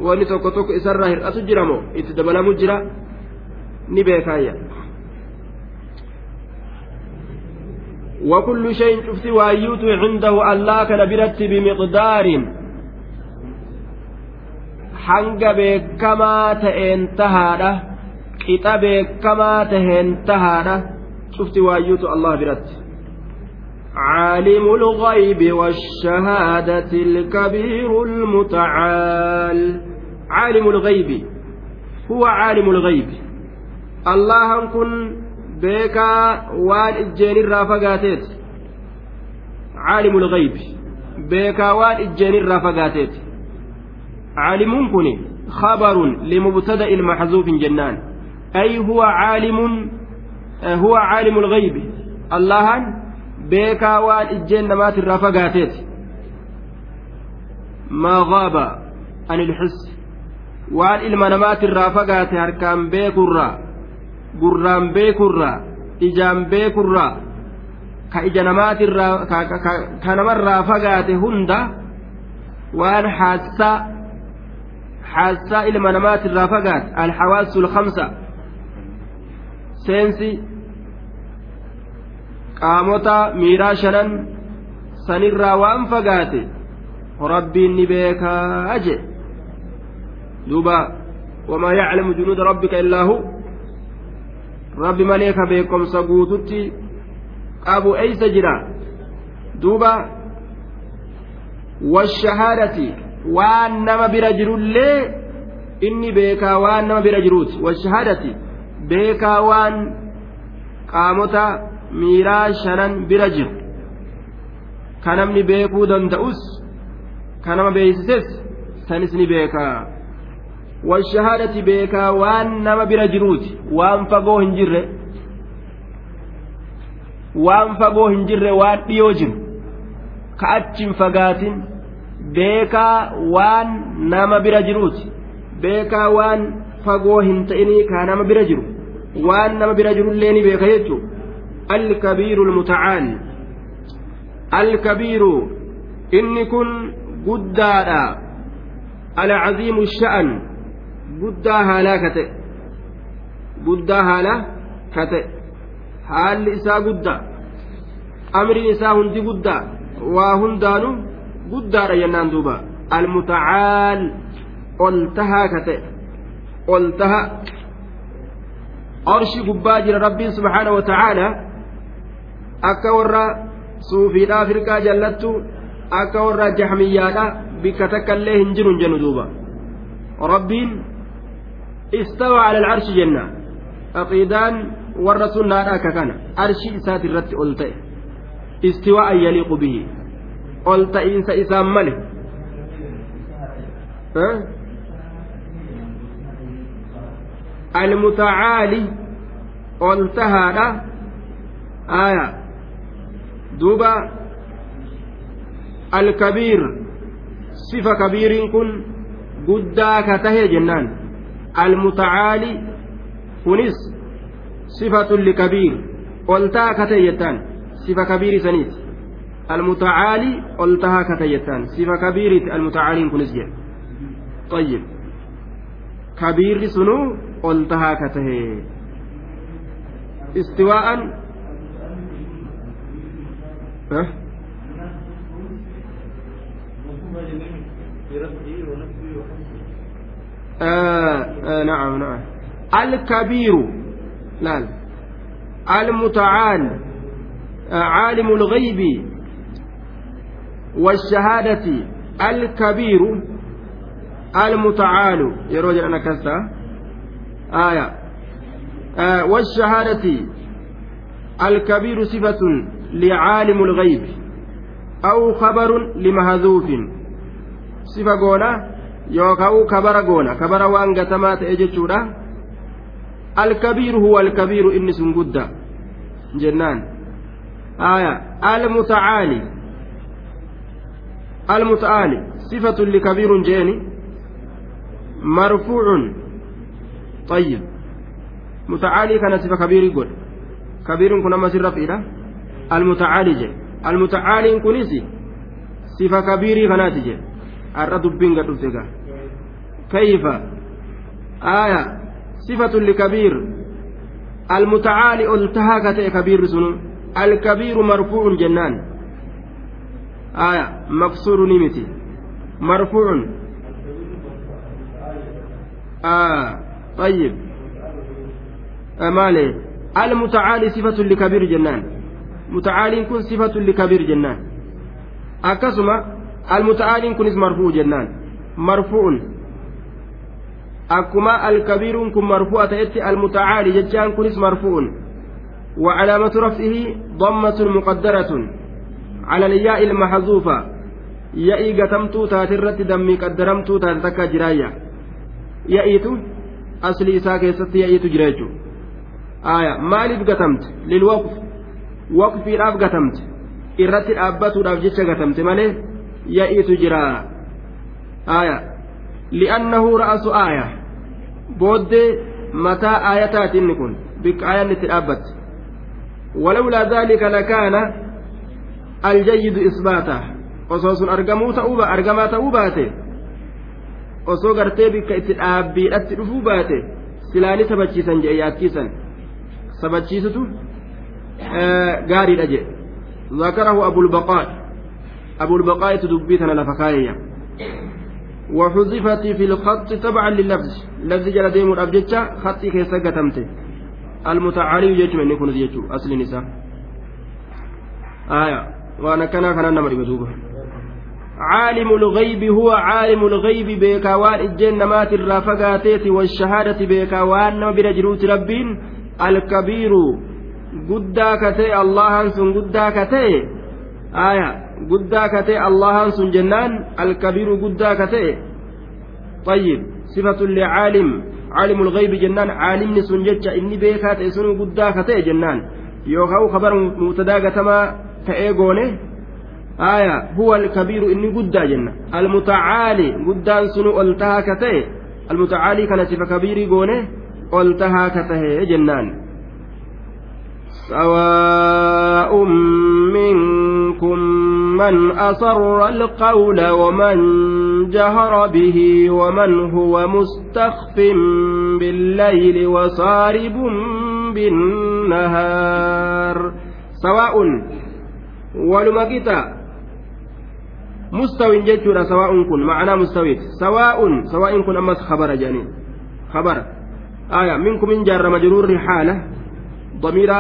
wanni tokko tokko isarraa hir'atu jira moo itti dabalamu jira ni beekaayya وكل شيء شفت وأيوت عنده الله كان برت بمقدار. hanga beekamaa ta'een tahaadha qixa beekamaa taheen tahaadha شفت وأيوت الله برت. عالم الغيب والشهادة الكبير المتعال. عالم الغيب هو عالم الغيب. الله كن بيكا وان اجين الرافقاتيت عالم الغيب بيكا وان اجين الرافقاتيت عالم كن خبر لمبتدأ محذوف جنان أي هو عالم هو عالم الغيب الله beekaa waan ijjeen namaatirraa fagaateeti maa gaaba an ilxissi waan ilma namaatirraa fagaate harkaan beekurraa gurraan beekurraa ijaan beekurraa ka ija namaatirraa ka namarraa fagaate hunda waan haassaa haassaa ilma namaatirraa fagaate alxawaasu lkamsa seensi qaamota miiraa shanan sanirraa waan fagaate rabbiin ni beekaa je duuba wamaa yaclamu junuuda rabbika illaa hu rabbi malee ka beekomsa guututti qabu eeysa jira? Duuba washahaadati waan nama bira jirullee inni beekaa waan nama bira jiruuti. Washahaadati beekaa waan qaamota miiraa shanan bira jiru. Ka namni beekuu danda'us ka nama beeysises sanis ni beekaa washahaadati beekaa waan nama bira jiruuti waan fagoo hin jirre waan fagoo hin jirre waan dhiyoo jiru ka achiin fagaatin beekaa waan nama bira jiruuti beekaa waan fagoo hin ta'inii kaa nama bira jiru waan nama bira jirullee ni beeka jechu alkabiiru lmutacaan alkabiiru inni kun guddaadha alcaziimu sha'an إني كن قدادا العظيم الشأن قدا هالا كتئ قدا هالا كتئ حال إساء قدا أمر إساء هندي قدا وهندانو قدا رينان دوبا المتعال قلتها كتئ قلتها أرشي قباجر ربي سبحانه وتعالى akka warra suufiidhaa firqaa jallattu akka warra jahmiyyaadha bikka takka illee hin jiru hin jennu duuba. Rabbiin istawaa ala alcarshi jenna aqiidaan warra sunnaadha akka kana arshi isaati irratti ol ta'e istiwaa'an yaliiqu bihi ol ta'iinsa isaan male almutacaali ol tahaadha aya duuba alkabiir sifa kabiiriin kun guddaa ka tahe tahe jettaan sifa kabiiri saniiti almutacaali ol tahaa ka tahe jettaan sifa kabiiriiti almutacaaliin kunis jedhe طيب كبير سنو قلتها كته استواء ها آه آه نعم نعم. الكبير لا المتعال آه عالم الغيب والشهادة. الكبير المتعال. يروج أنا كسا آية. آه والشهادة. الكبير صفة لعالم الغيب أو خبر لمهذوف صفة قولا يوكاو كبر قولا كبر وان قتمات اجتشورا الكبير هو الكبير إني سنقد جنان آية المتعالي المتعالي صفة لكبير جاني مرفوع طيب متعالي كان صفة كبير يقول كبير كنا مسير رفيدة المتعالي جي المتعالي كنيسي صفة كبيري كانت جي الرد بين قد كيف آية صفة لكبير المتعالي التها كتئ كبير سنو الكبير مرفوع جنان آية مكسور نمتي مرفوع آه طيب آه مالي المتعالي صفة لكبير جنان mutacaaliin kun sifatun likabiir jennaan akkasuma almutacaaliin kunis marfuu jennaan marfuun akkuma alkabiiruun kun marfu'a ta'etti almutacaali jechaan kunis marfuun وعلامة رفعه ضمة مقدرة على الياء المحذوفة يأي قتمتو تاترت دمي قدرمتو تاتتكا جرايا يأيتو أصلي إساك يستي يأيتو جرايجو آية مالف قتمت للوقف waqfiidhaaf gatamte irratti dhaabbatuudhaaf jecha gatamte malee ya'iitu jira aya li'annahu ra'asu aaya booddee mataa aayataati inni kun bikka aayanni itti dhaabbatte ولولا ذلك لكان الجيد إثباته argamuu ta'uu argamaa ta'uu baate osoo gartee bikka itti dhaabbiidhatti dhufuu baate silaani sabachiisan jedhe yaakkiisan sabachiisutu gaariidha jedhe أبو البقاء أبو البقاء تدبيتنا لفكاية. وحذفت في الخط تبعا لللفظ لفظ جل ديم الأبجتة خطي كيسا قتمته المتعالي يجمع أن يكون يجو أصل النساء. آية. وأنا كنا كنا نمر بدوبة عالم الغيب هو عالم الغيب بيكا وان الجنة مات الرافقاتيت والشهادة بيكا وان برجروت ربين. الكبير guddaa katee allahan sun guddaa katee aya guddaa katee allahan sun jennaan alkabiiru guddaa katee. طيب صفة لعالم عالم الغيب جنان عالمني سن جتش إني بيكا تيسن قدا كتئ جنان يوكاو خبر مبتدا كتما تأيغوني آية هو الكبير إني قدا جنة المتعالي قدان سن ألتها كتئ المتعالي كان صفة كبيري قوني ألتها كتئ جنان سواء منكم من أسر القول ومن جهر به ومن هو مستخف بالليل وصارب بالنهار. سواء ولمكتا مستوى جدّ سواء كن. معنا مستويت سواء. سواء كن أمس خبر جاني. خبر. آية. منكم من جار مجرور حالة ضمير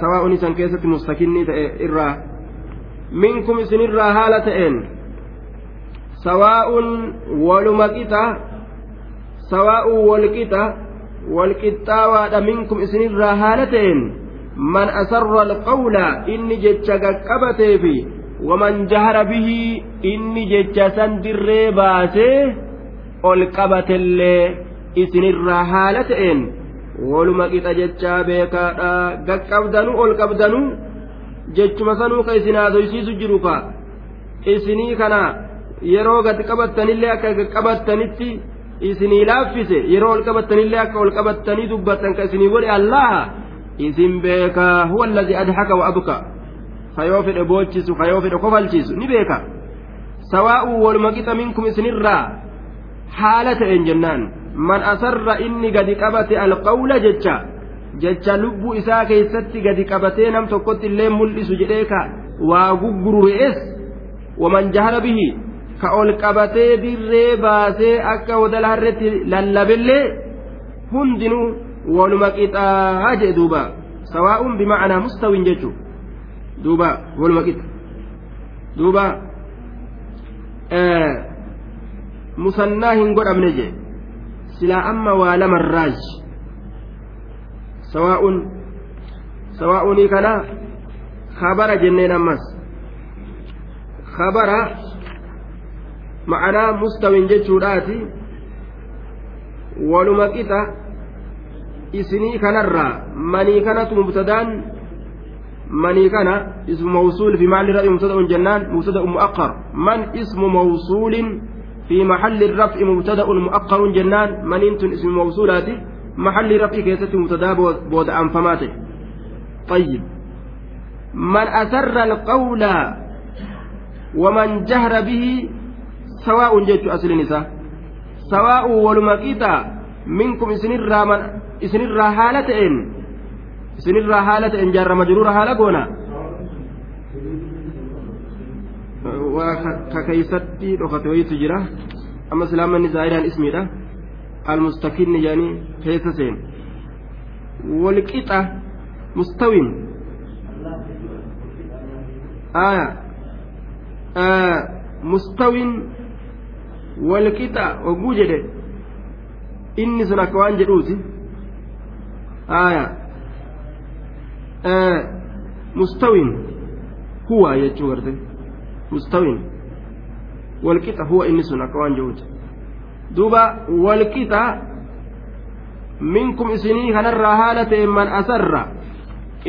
sawaa'un isan keessatti mustakinni ta'e irraa qixa sawaa'un walqixa walqixxaawaadha minkum isinirraa haala ta'een man asarra alqawla inni jecha qaqqabateefi waman jahara bihi inni jecha san dirree baasee ol qabatellee isinirraa haala ta'een waluma qixa jechaa beekaadha gaqqabdanuu ol qabdanuu jechuma sanuu ka isin haasoysiisu jiru ka isinii kana yeroo gad qabattanillee akka qabattanitti isinii laaffise yeroo ol qabattanillee akka ol qabattanii dubbattan ka isinii godhe allaha isin beekaa huwa alladhi adhaka wa abka. Kayoo fedhe boochisu kayoo fedhe kofalchiisu ni beeka. Sawaa'uu waluma qixa minkum isinirraa haala ta'een jennaan. Man asarra inni gadi qabate alqawla jecha jecha lubbuu isaa keessatti gadi qabatee nam tokkotti illee mul'isu jedhee ka waa guggurure'es waman jahara bihi ka ol qabatee dirree baasee akka wadala harretti lallabellee hundinuu waluma qixaa jee duuba. Sawaa'uun bimacnaa mustawin jechuu duuba waluma qixa duuba musannaa hin godhamne jee. Silaa amma waa lamarraaj sawaa'un sawaa'unii kana habara jenneen ammas. Habara ma'anaa mustawin jechuudhaati. Waluma qixa isinii kanarraa manii kanatu mubtadaan manii kana ismu mawsuul fi mahalli raf'i mubtada'un jennaan mubtada'un mu'aqqar man ismu mawsuulin fi mahalli raf'i mubtada'un mu'aqqarun jennaan maniin tun ismu mawsuulaati. محل رفع كيست مبتدأ بود أنفماته. طيب. من أسر القول ومن جهر به سواء جيت أصل النساء سواء ولمكيتا منكم إسنر من إسنر حالة إن. إسنر حالة إن جار مجرور حالة قونا. waa ka keeysatti dhokate wayitu jira amma silaamanni zaa'iraan ismiidha almustakinni jedhanii keessa seen walqixa mustawin aya mustawin walqixa oguu jedhe inni sun akka waan jedhuuti aya mustawin huwa jechuu garte مستوٍ والقطع هو إنس أكوان duba walqixa minkum isinii kanarraa haala ta'e man asarra.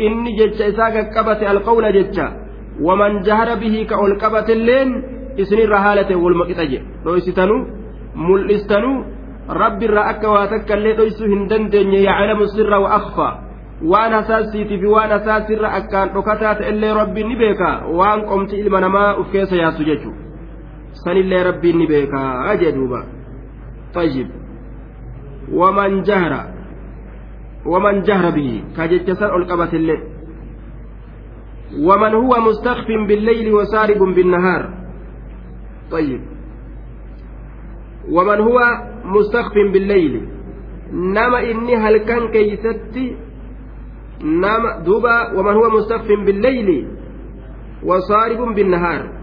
Inni jecha isaa qaqqabate alqawla jecha. Waman jahara bihii ka ol qabatelleen isinirraa haala ta'e walma qixa jedhe dhoysitanu mul'istanu rabbirraa akka waa takka illee dhoysuu hin dandeenye yaclamu sirra wa akfaa waan hasaasiitii fi waan hasaasirra akkaan dhokataa ta'ellee rabbiin ni beeka waan qomti ilma namaa uf keessa yaasu jechuudha sanillee rabbiin ni beeka jedhuuba. طيب. ومن جهر ومن جهر به كجت سر القبة الليل. ومن هو مستخف بالليل وسارب بالنهار. طيب. ومن هو مستخف بالليل. نما إني هل كان كيستي؟ نما دوبا. ومن هو مستخف بالليل وصارب بالنهار.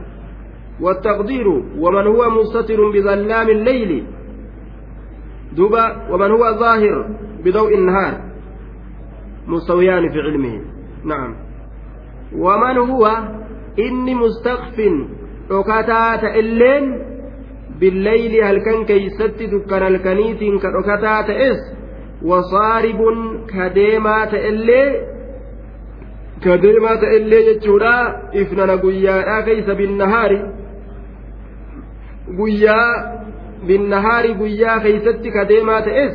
والتقدير ومن هو مستتر بظلام الليل. دوبا ومن هو ظاهر بضوء النهار مستويان في علمه نعم ومن هو إني مستخف dhokataata illeen billayli halkan keeysatti dukkana halkaniitiin ka dhokataa ta'es wasaaribun ka deemaa ta'ellee ka deemaa ta'ellee jechuudha ifnana guyyaadhaa keeysa guyyaa keeysatti ka deemaa ta'es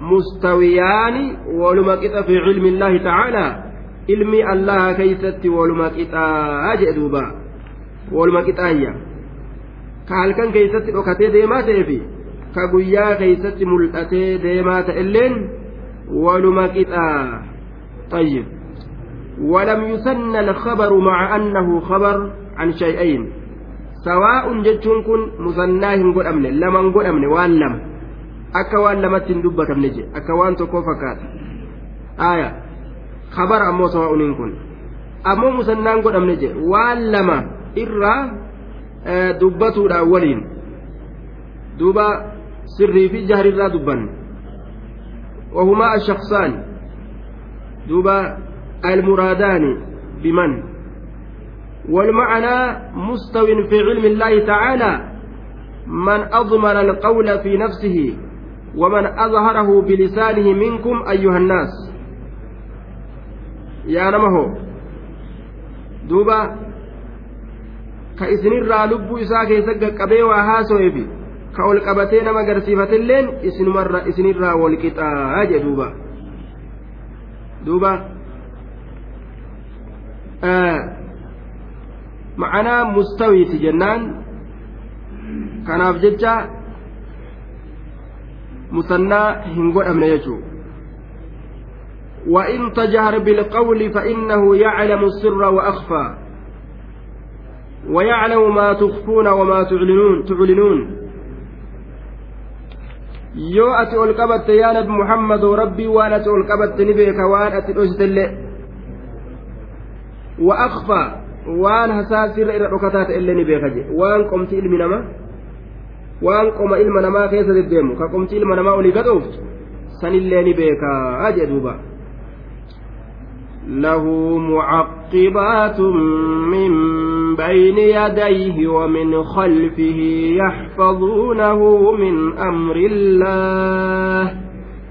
mustawiyaani waluma qixa fi cilmi illaahi tacaalaa ilmi allaha keeysatti waluma qixaa jedhuuba waluma qixaayya ka halkan keeysatti dhokatee deemaa ta'eefi ka guyyaa keeysatti mul'atee deemaa ta'elleen waluma qixaa طيب ولم يثن الخبر مع أنه خبر عن شيئين جتشون كن مثناه قد أمن لمن قد أمن وان لم akka waan lamatti hin dubbatamne je akka waan tokkoo fakkaata aya khabar ammoo sawaa'uniin kun ammoo musannaan godhamne je waan lama irraa dubbatuudhaan waliin duuba sirrii fi jahrirraa dubbanne وهما الشخصان دوبا المرادان بمن والمعنى مستو في علم الله تعالى من أضمن القول في نفسه ومن أظهره بلسانه منكم أيها الناس يا نمه دوبا ka isinirraa lubbuu isaa keessa qaqqabee waa haaso'eefi ka ol qabatee nama agarsiifatilleen isinirraa wal qixaa jedhuuba duuba ma'anaa mustawiiti jennaan kanaaf jecha musannaa hin godhamne jechuu وإن تجهر بالقول فإنه يعلم السر وأخفى ويعلم ما تخفون وما تعلنون تعلنون rabbii waan ati ol qabatte ni beeka waan ati dhoysitellee wa akfaa waan hasaasirra irra dhokataa ta'ellee ni beeka je waan qomti ilmi namaa waan qoma ilma namaa keessa deddeemu ka qomti ilma namaa olii gadhooftu sanillee ni beekaa jee duuba له معقبات من بين يديه ومن خلفه يحفظونه من أمر الله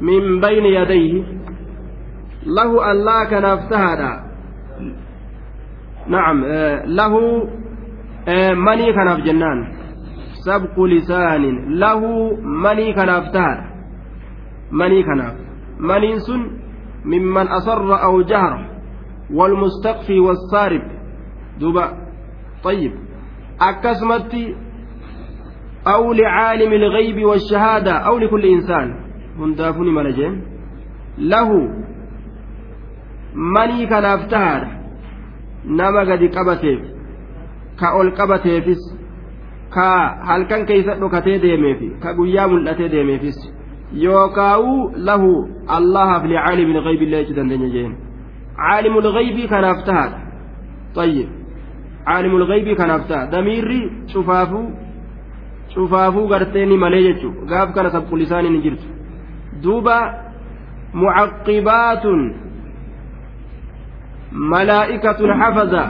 من بين يديه. له ألا كان نعم له مني كان جنان. سبق لسان. له مني كان افتهر مني كناف منين سن ممن أصر أو جهر. والمستقفي والصارب دوبا. طيب. أكسمت أو لعالم الغيب والشهادة أو لكل إنسان. هندافني ملجين له مني كان افتهر نما قد قبتيف كأول قبتيفس ka halkan keeysa dhokatee deemeefi ka guyyaa mul'atee deemeefis yookaa'u lahu allahaaf licaalimi lgaybi illee jechuu dandeenya jeen caalimul ghaybii kanaaf tahaadha طيب caalimul ghaybii kanaaf taha damiirri cufaafuu cufaafuu garteeni malee jechuudha gaaf kana sabqulisaaniin hin jirtu duuba mucaqqibaatun malaa'ikatun xafaza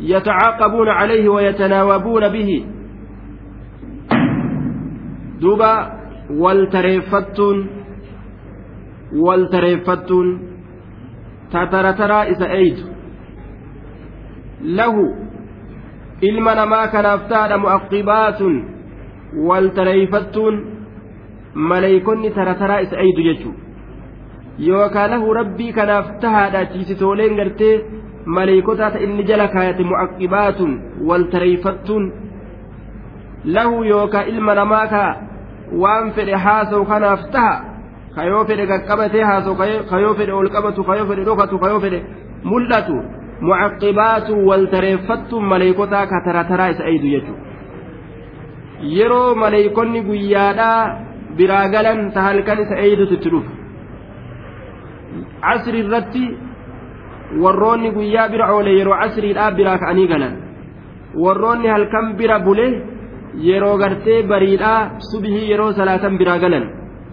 يتعاقبون عليه ويتناوبون به duuba waltareeffattuun waltareeffattuun tatarataraa isa eeydu lahu ilma namaa kanaaf taadha mu'aqqibaatun waltareeyfattuun maleeykonni tarataraa isa eeydu jechuu yookaan lahu rabbii kanaaf tahaadha tiisitooleen gartee maleeykotaa ta inni jala kaayate mu'aqqibaatun waltareeyfattuun lahu yookaan ilma namaa kaa waan fedhe haasawu kanaaf taha. Kayoo fedhe qaqqabatee haasawu kayoo fedhe ol qabatu kayoo fedhe dhokatu kayoo fedhe mul'atu mucaqqibaatu waltareeffattuun maleeykotaa ka tarataraa isa eeydu jechuudha. Yeroo maleeykonni guyyaadhaa biraa galan ta halkan isa eeydutu itti dhufa casri irratti warroonni guyyaa bira oole yeroo casriidhaa biraa ka'anii galan warroonni halkan bira bule yeroo gartee bariidhaa subihii yeroo salaatan biraa galan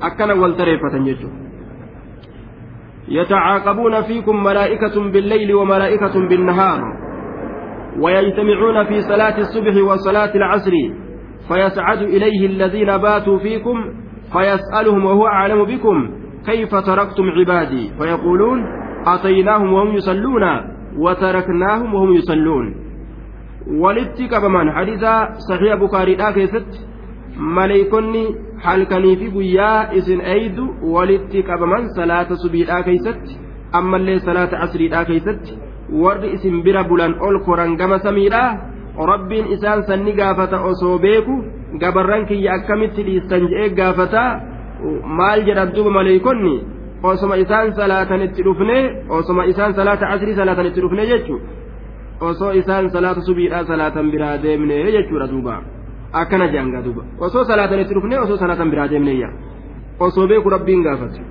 akkana wal tareeffatan jechuudha. يتعاقبون فيكم ملائكة بالليل وملائكة بالنهار ويجتمعون في صلاة الصبح وصلاة العصر فيسعد إليه الذين باتوا فيكم فيسألهم وهو أعلم بكم كيف تركتم عبادي فيقولون أتيناهم وهم يصلون وتركناهم وهم يصلون qabaman hadiisa saxiiha bukaariidhaa keessatti maleeykonni halkanii fi guyyaa isin eeydu walitti qabaman salaata subiidhaa keeysatti ammallee salaata asriidhaa keeysatti warri isin bira bulan ol koran gama samiidhaa rabbiin isaan sanni gaafata osoo beeku gabarran kiyya akkamitti dhiistan je'ee gaafataa maal jedhan duuba maleeykonni osoma isaan salaatan itti dhufne osoma isaan salaata asrii salaatan itti dhufne jechuudha osoo isaan salaata subiidhaa salaatan biraa deemne jechuudha duuba akkana jeanga duuba osoo salaatan itti dhufne osoo salaatan biraa deemneeyya osoo beeku rabbiin gaafatu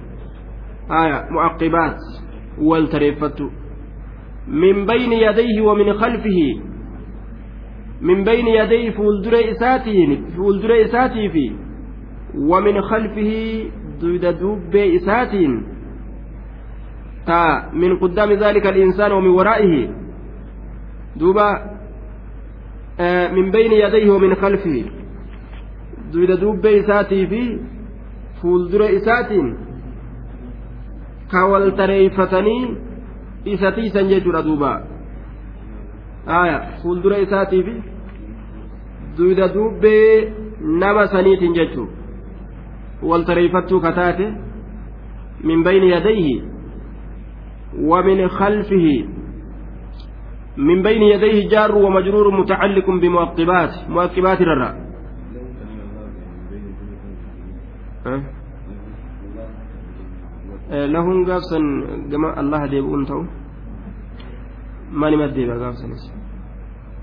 haya wal tareeffattu min bayni yadayhi wa min khalfihi bayni yadayhi fuuldure isaatiin fuuldure isaatii fi wa min khalfihi duyda dubbee isaatiin ta min quddaami ذلك الإنسان ومن ورائه duuba min bayni yadayhi wamin khalfihi duyda dubbee isaatii fi fuuldura isaatiin ka wal tareeyfatanii isa tiisan jechuudha duuba aya fuuldura isaatii fi duyda dubbee nama saniitiin jechuu wal tareeyfattuu kataate min bayni yadayhi ومن خلفه من بين يديه جار ومجرور متعلق بمؤقبات مؤقبات الراء لهم قافسا جماعة الله ديبون تو نمت ديبا قافسا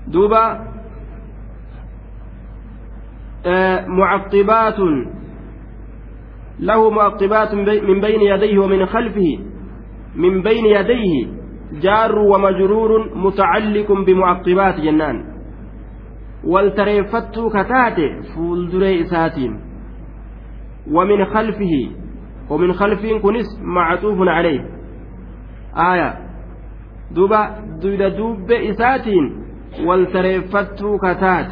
دوبا معقبات له معقبات من بين يديه ومن خلفه. من بين يديه جار ومجرور متعلق بمعقبات جنان. والتريفت كتاتي فولدري إساتين ومن خلفه ومن خلفه كنس معطوف عليه. آية. دوبا دودا دوب إساتين والتريفت كتات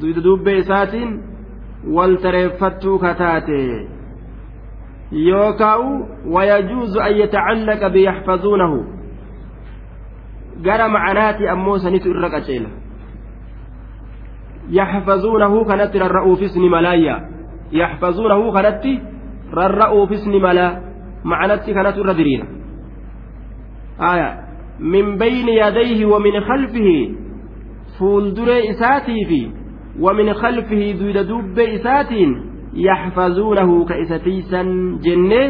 دودا دوب إساتين والتريفت كتاتي yookaan wayajuuzu an yatacallaqa biyaxfazuunahu gara macanaati ammoo sanitu irra qaceela yaxfazuunahu kanatti rarra'uufis ni malaayya yaxfazuunahu kanatti rarra'uufis ni malaa macanatti kanatu irra diriira aya min bayni yadayhi wa min khalfihi fuulduree isaatii fi wa min khalfihi duyda dubbee isaatiin yaxfazuunahu ka isa tiisan jennee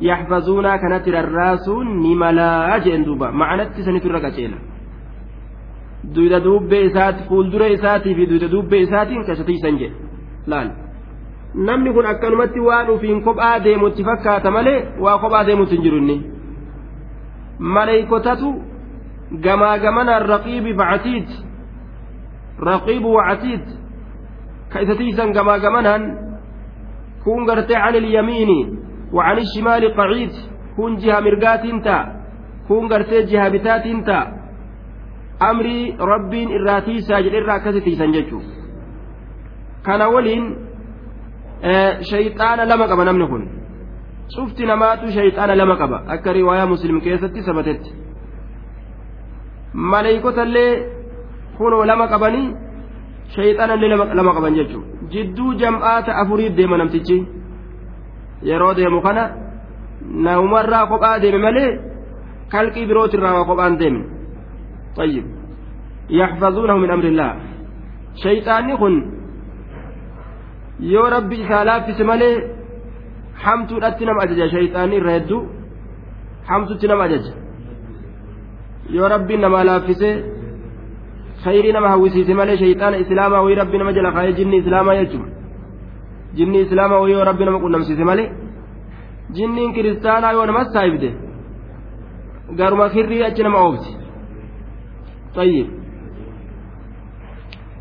yaxfazuunaa kanatti rarraasuun ni malaa jeen duuba macanatti sanitu irra qaceela duyda duubbee isaati fuuldura isaatii fi duyda duubbee isaatiin ka isa tiisan jedhe laal namni kun akkanumatti waan ufiin kophaa deemutti fakkaata malee waa kophaa deemutti hin jiru maleeykotatu gamaa gamanaan raqiibi bacatiid raqiibu wacatiid ka isa tiisan gamaa gamanaan kun gartee can ilyamiini wa can ishimaali qaciid kun jiha mirgaatiin ta'a kun gartee jiha bitaatiin ta'a amrii rabbiin irraa tiisaa jedhe irraa akkasi tiisan jechuu kana waliin shayxaana lama qaba namni kun cufti namaatu shayxaana lama qaba akka riwaayaa muslim keessatti sabatetti maleeykotallee kunoo lama qabanii shayxaanallee lama qaban jechuun jidduu jam'aata afurii deema namtichi yeroo deemu kana naumarraa kophaa deeme malee kalqii birootirraa waa kophaan deemne طيب يحفظونه من أمر الله شيطاني kun yoo rabbi isaa laaffise malee hamtuudhatti nama ajaja shayxaanii irra hedduu hamtutti nama ajaja yoo rabbiin namaa laaffise khayrii nama hawwisiise malee shayxaana islaamaa wayii rabbi nama jala kaayee jinni islaamaa jechuudha jinni islaamaa wayii yoo rabbi nama qunnamsiise malee jinniin kiristaanaa yoo namas saayibde garuma kirrii achi nama oofti طيب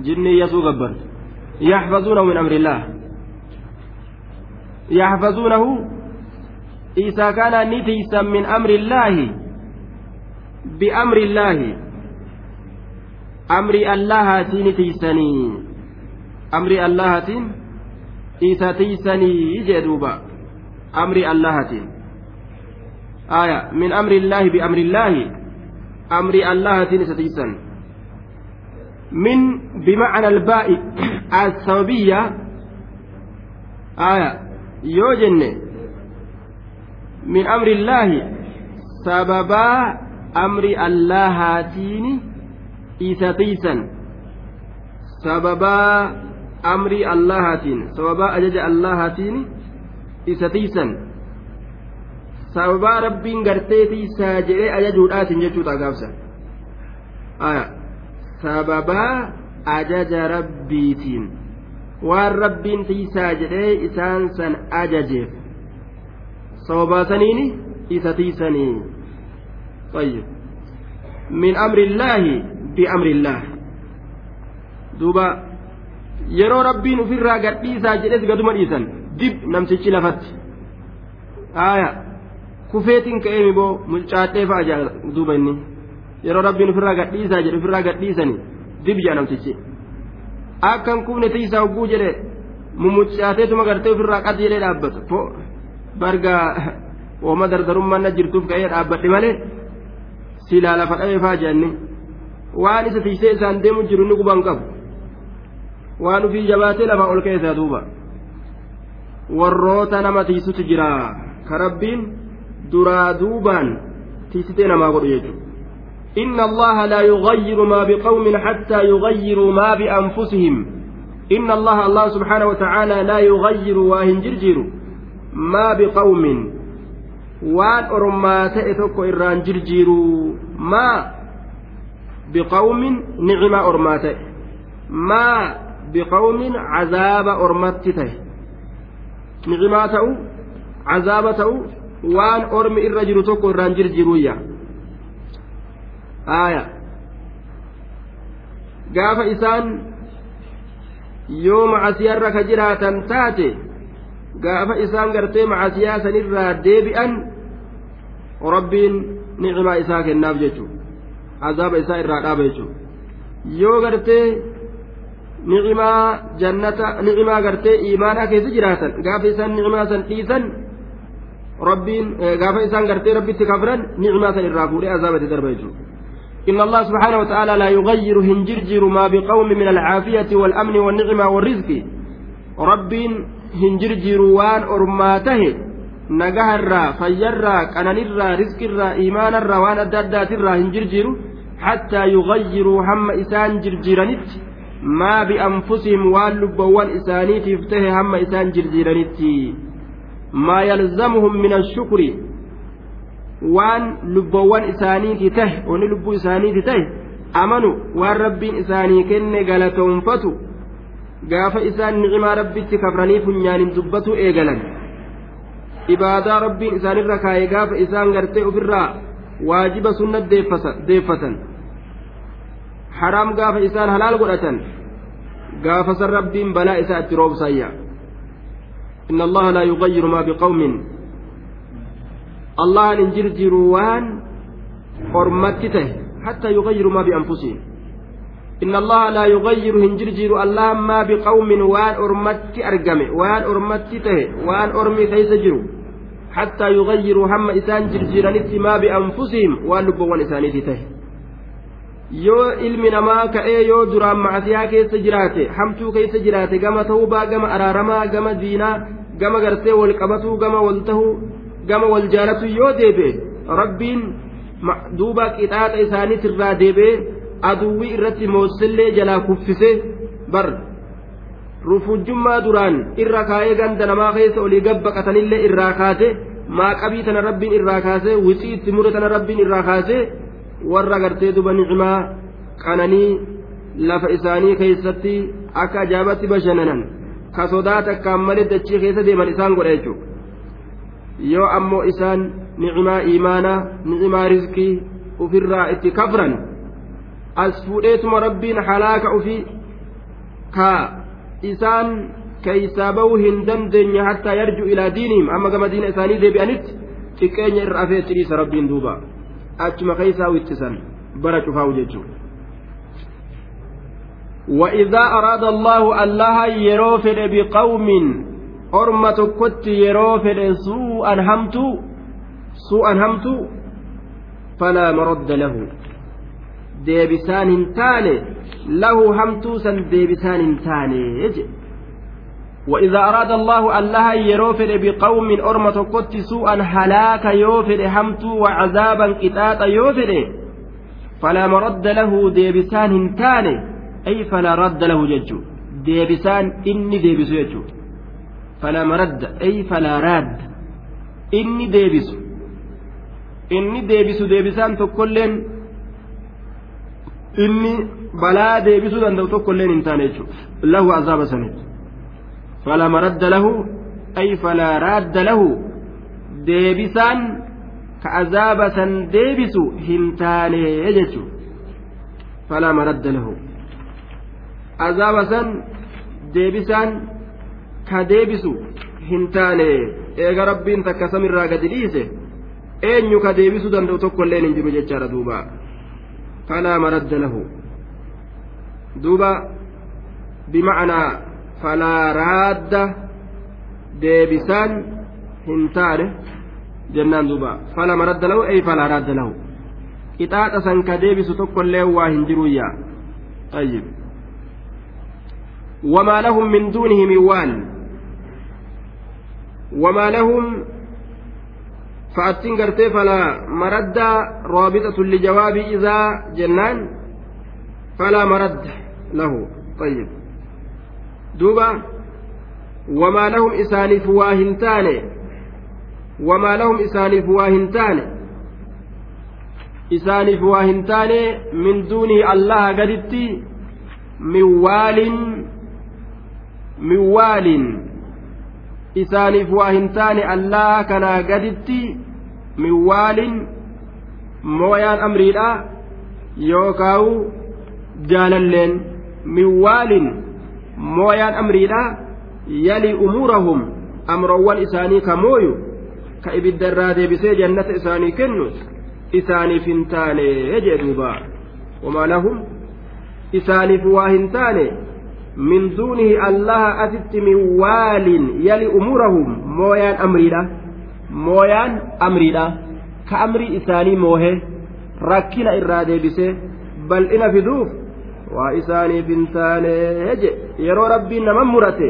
جني يسوع غبر يحفظونه من أمر الله يحفظونه. إذا كان نتيسا من أمر الله بأمر الله. أمر الله نتيسني أمر الله إذا تيسني جدوبا أمر الله آية من أمر الله بأمر الله. أمر الله ستيسن من بمعنى الباء السببية. آية يوجن من أمر الله سببا أمر الله تيني إيساتيسا سببا أمر الله تين سببا أجج الله تيني إيساتيسا sababaa rabbiin garteetiisaa jedhee ajajuudhaatiin jechuudha gaafsa sababaa ajaja rabbiitiin waan rabbiin tiisaa jedhee isaan san ajajeef sababaa saniini isa tiisanii طيب من أمر الله بأمر الله دوبا yeroo rabbiin ofirraa gadhiisaa jedhes gaduma dhiisan dib namtichi lafatti aayaa kufeetiin ka'eemi boo mulcaadhee fa'a jaa duuba inni yeroo rabbiin ofirraa gadhiisaa jedhe ofirraa gadhiisanii dib jaa namtichi Akkan kufne tiisaa hogguu jedhe mumuccaateetuma gartee ofirraa qad jedhee dhaabbata. Po barga wooma dardarummaan na jirtuuf ka'ee dhaabbadhe malee silaa lafa fa'a jaanni waan isa tiisee isaan deemu jiru inni guban qabu. Waan ufii jabaatee lafaa ol keessaa duuba. Warroota nama tiisutu jira. Ka rabbiin duraa duubaan tiisitee namaa godhu jechuudha biqawmin hattaa yughayyiru maa bianfusihim inna allaha allah subxaanahu watacaala laa yughayyiru waa hin jirjiiru maa biqawmin waan ormaa ta'e tokko irraan jirjiiru maa biqawmin nicimaa ormaa ta'e maa biqawmin cazaaba ormatti ta'e nicimaa ta'u cazaaba ta'u waan ormi irra jiru aya. Gaafa isaan yoo macasiyarra ka jiraatan taate gaafa isaan gartee macasiyaa sanirraa deebi'an rabbiin nicimaa isaa kennaaf jechu. Azaaba isaa irraa dhaaba jechu. Yoo gartee nicimaa jannata nicimaa gartee iimaanaa keessa jiraatan gaafa isaan nicimaa san dhiisan rabbiin gaafa isaan gartee rabbitti kafran nicmaa san irraa fuudhee azaabatti darba jechuudha إن الله سبحانه وتعالى لا يغير هنجرجر ما بقوم من العافية والأمن والنعمة والرزق. رب هنجرجر وان أرماته. نجهرا فيرا كننرا رزقرا إيمانرا وان أداداترا هنجرجر. حتى يغيروا هم إسان جرجرانت ما بأنفسهم وان إسانيت يفتح هم إسان جرجرانت ما يلزمهم من الشكر. Waan lubboowwan isaaniiti tahe wani lubbuu isaaniiti tahe amanu waan rabbiin isaanii kenne galatoonfatu gaafa isaan nicimaa rabbitti kafranii funyaanin dubbatu eegalan. Ibaadaa rabbiin isaanirra kaayee gaafa isaan gartee ofirraa waajiba sunna deeffatan. Haraam gaafa isaan halaal godhatan gaafa san rabbiin balaa isaa itti roobsayya. Inna allaha laa yugayyiru maa biqawmin allahan hin jirjiru waan ormatti tahe hattaa yugayyiru maa bianfusihim inna allaha laa yugayyiru hin jirjiru allahan maa biqawmin waan ormatti argame waan ormatti tahe waan ormi keeysa jiru yugayyiruu hamma isaan jirjiiranitti maa bianfusihim waan lubboowwan isaaniiti tahe yoo ilmi namaa ka'ee yoo duraan macasiyaa keessa jiraate hamtuu keessa jiraate gama ta'uubaa gama araaramaa gama diinaa gama gartee wal qabatuu gama wal tahuu gama wal jaalatu yoo deebi'e rabbiin duuba qixaaxa isaaniitirraa deebi'ee aduwwii irratti moossellee jalaa kuffise bar. Rufujjummaa duraan irra kaayee ganda namaa keessa olii gabbaqatanillee irraa kaase maaqabii tana rabbiin irraa kaase wixii itti mure tana rabbiin irraa kaase warra gartee duba nicmaa qananii lafa isaanii keessatti akka ajaa'ibatti bashannanan ka sodaa takkaan malee dachii keessa deeman isaan godha jechuudha yoo ammoo isaan nicimaa imaanaa nicimaa rizqii ofirraa itti kafran as fuudheetuma rabbiin halaaka ofii ka isaan keeysaa bahuu hin dandeenye hattaa yarju ilaa diinihim amma gama diina isaanii deebi'anitti xiqqeenya irra afee itti dhiisa rabbiin duuba achuma keeysaa wixxisan bara cufaa'u jechuudha وإذا أراد الله الله يروفد بقوم أرمى تكت يروفد سوءا همت سوءا همت فلا مرد له deebisaan تاني له همتوسا deebisaan hin taane وإذا أراد الله الله يروفد بقوم أرمى كت سوءا هلاك يوفد همت وعذابا كتاتا يوفد فلا مرد له ديبسان هنتاني أي فلا رد له ججو ديبسان إني ديبسو ججو فلا مرد أي فلا راد إني ديبسو إني ديبسو ديبسان تكلين إني بلا ديبسو دندو تكلين هنتاني له عذاب سنة فلا مرد له أي فلا راد له deebisaan ka azaaba san deebisu hin taane jechu falaa maradda lahu azaaba san deebisaan ka deebisu hin taane. Eega rabbiin takka samirraa gadi dhiise eenyu ka deebisuu danda'u tokko illeen hin jiru jechaadha duuba. Falaa maradda lahu. Duuba bima'anaa falaa raadda deebisaan hin taane jennaan duuba. Falaa maradda lahu ey falaa raadda lahu. Qixaaxa san ka deebisu tokkolleen waa hin jiruyyaa ayyib wamaa lahum min duunihi min waan وما لهم فأتين قرتي فلا مرد رابطة لجواب إذا جنان فلا مرد له طيب isaaniif waa hin taane wamaa lahum isaaniif waa hin taane isaaniif waa hin taane min duunihi allaha gaditti min waalin min waalin isaaniif waa hin taane allaha kanaa gaditti min waalin mooyaan amriidha yookaawu jaalalleen. Min waalin mooyaan amriidha yali umuurahum amroowwan isaanii ka mooyu ka ibidda irraa deebisee jannata isaanii kennu isaaniif hin taane jee duuba. Wamaa lahum? Isaaniif waa hin taane min duunihi allaha asitti min waalin yali umuurahum mooyaan amriidha mooyaan amriidha ka amrii isaanii moohe rakkina irraa deebisee bal'ina fiduuf waa isaaniif hin taane je yeroo rabbiin naman murate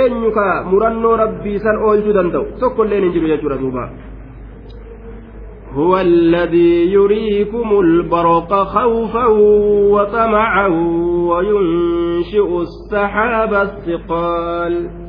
eenyu ka murannoo rabbii san oolchuu danda'u tokko illeen hin jiru jechuudha duuba هو الذي يريكم البرق خوفا وطمعا وينشئ السحاب الثقال.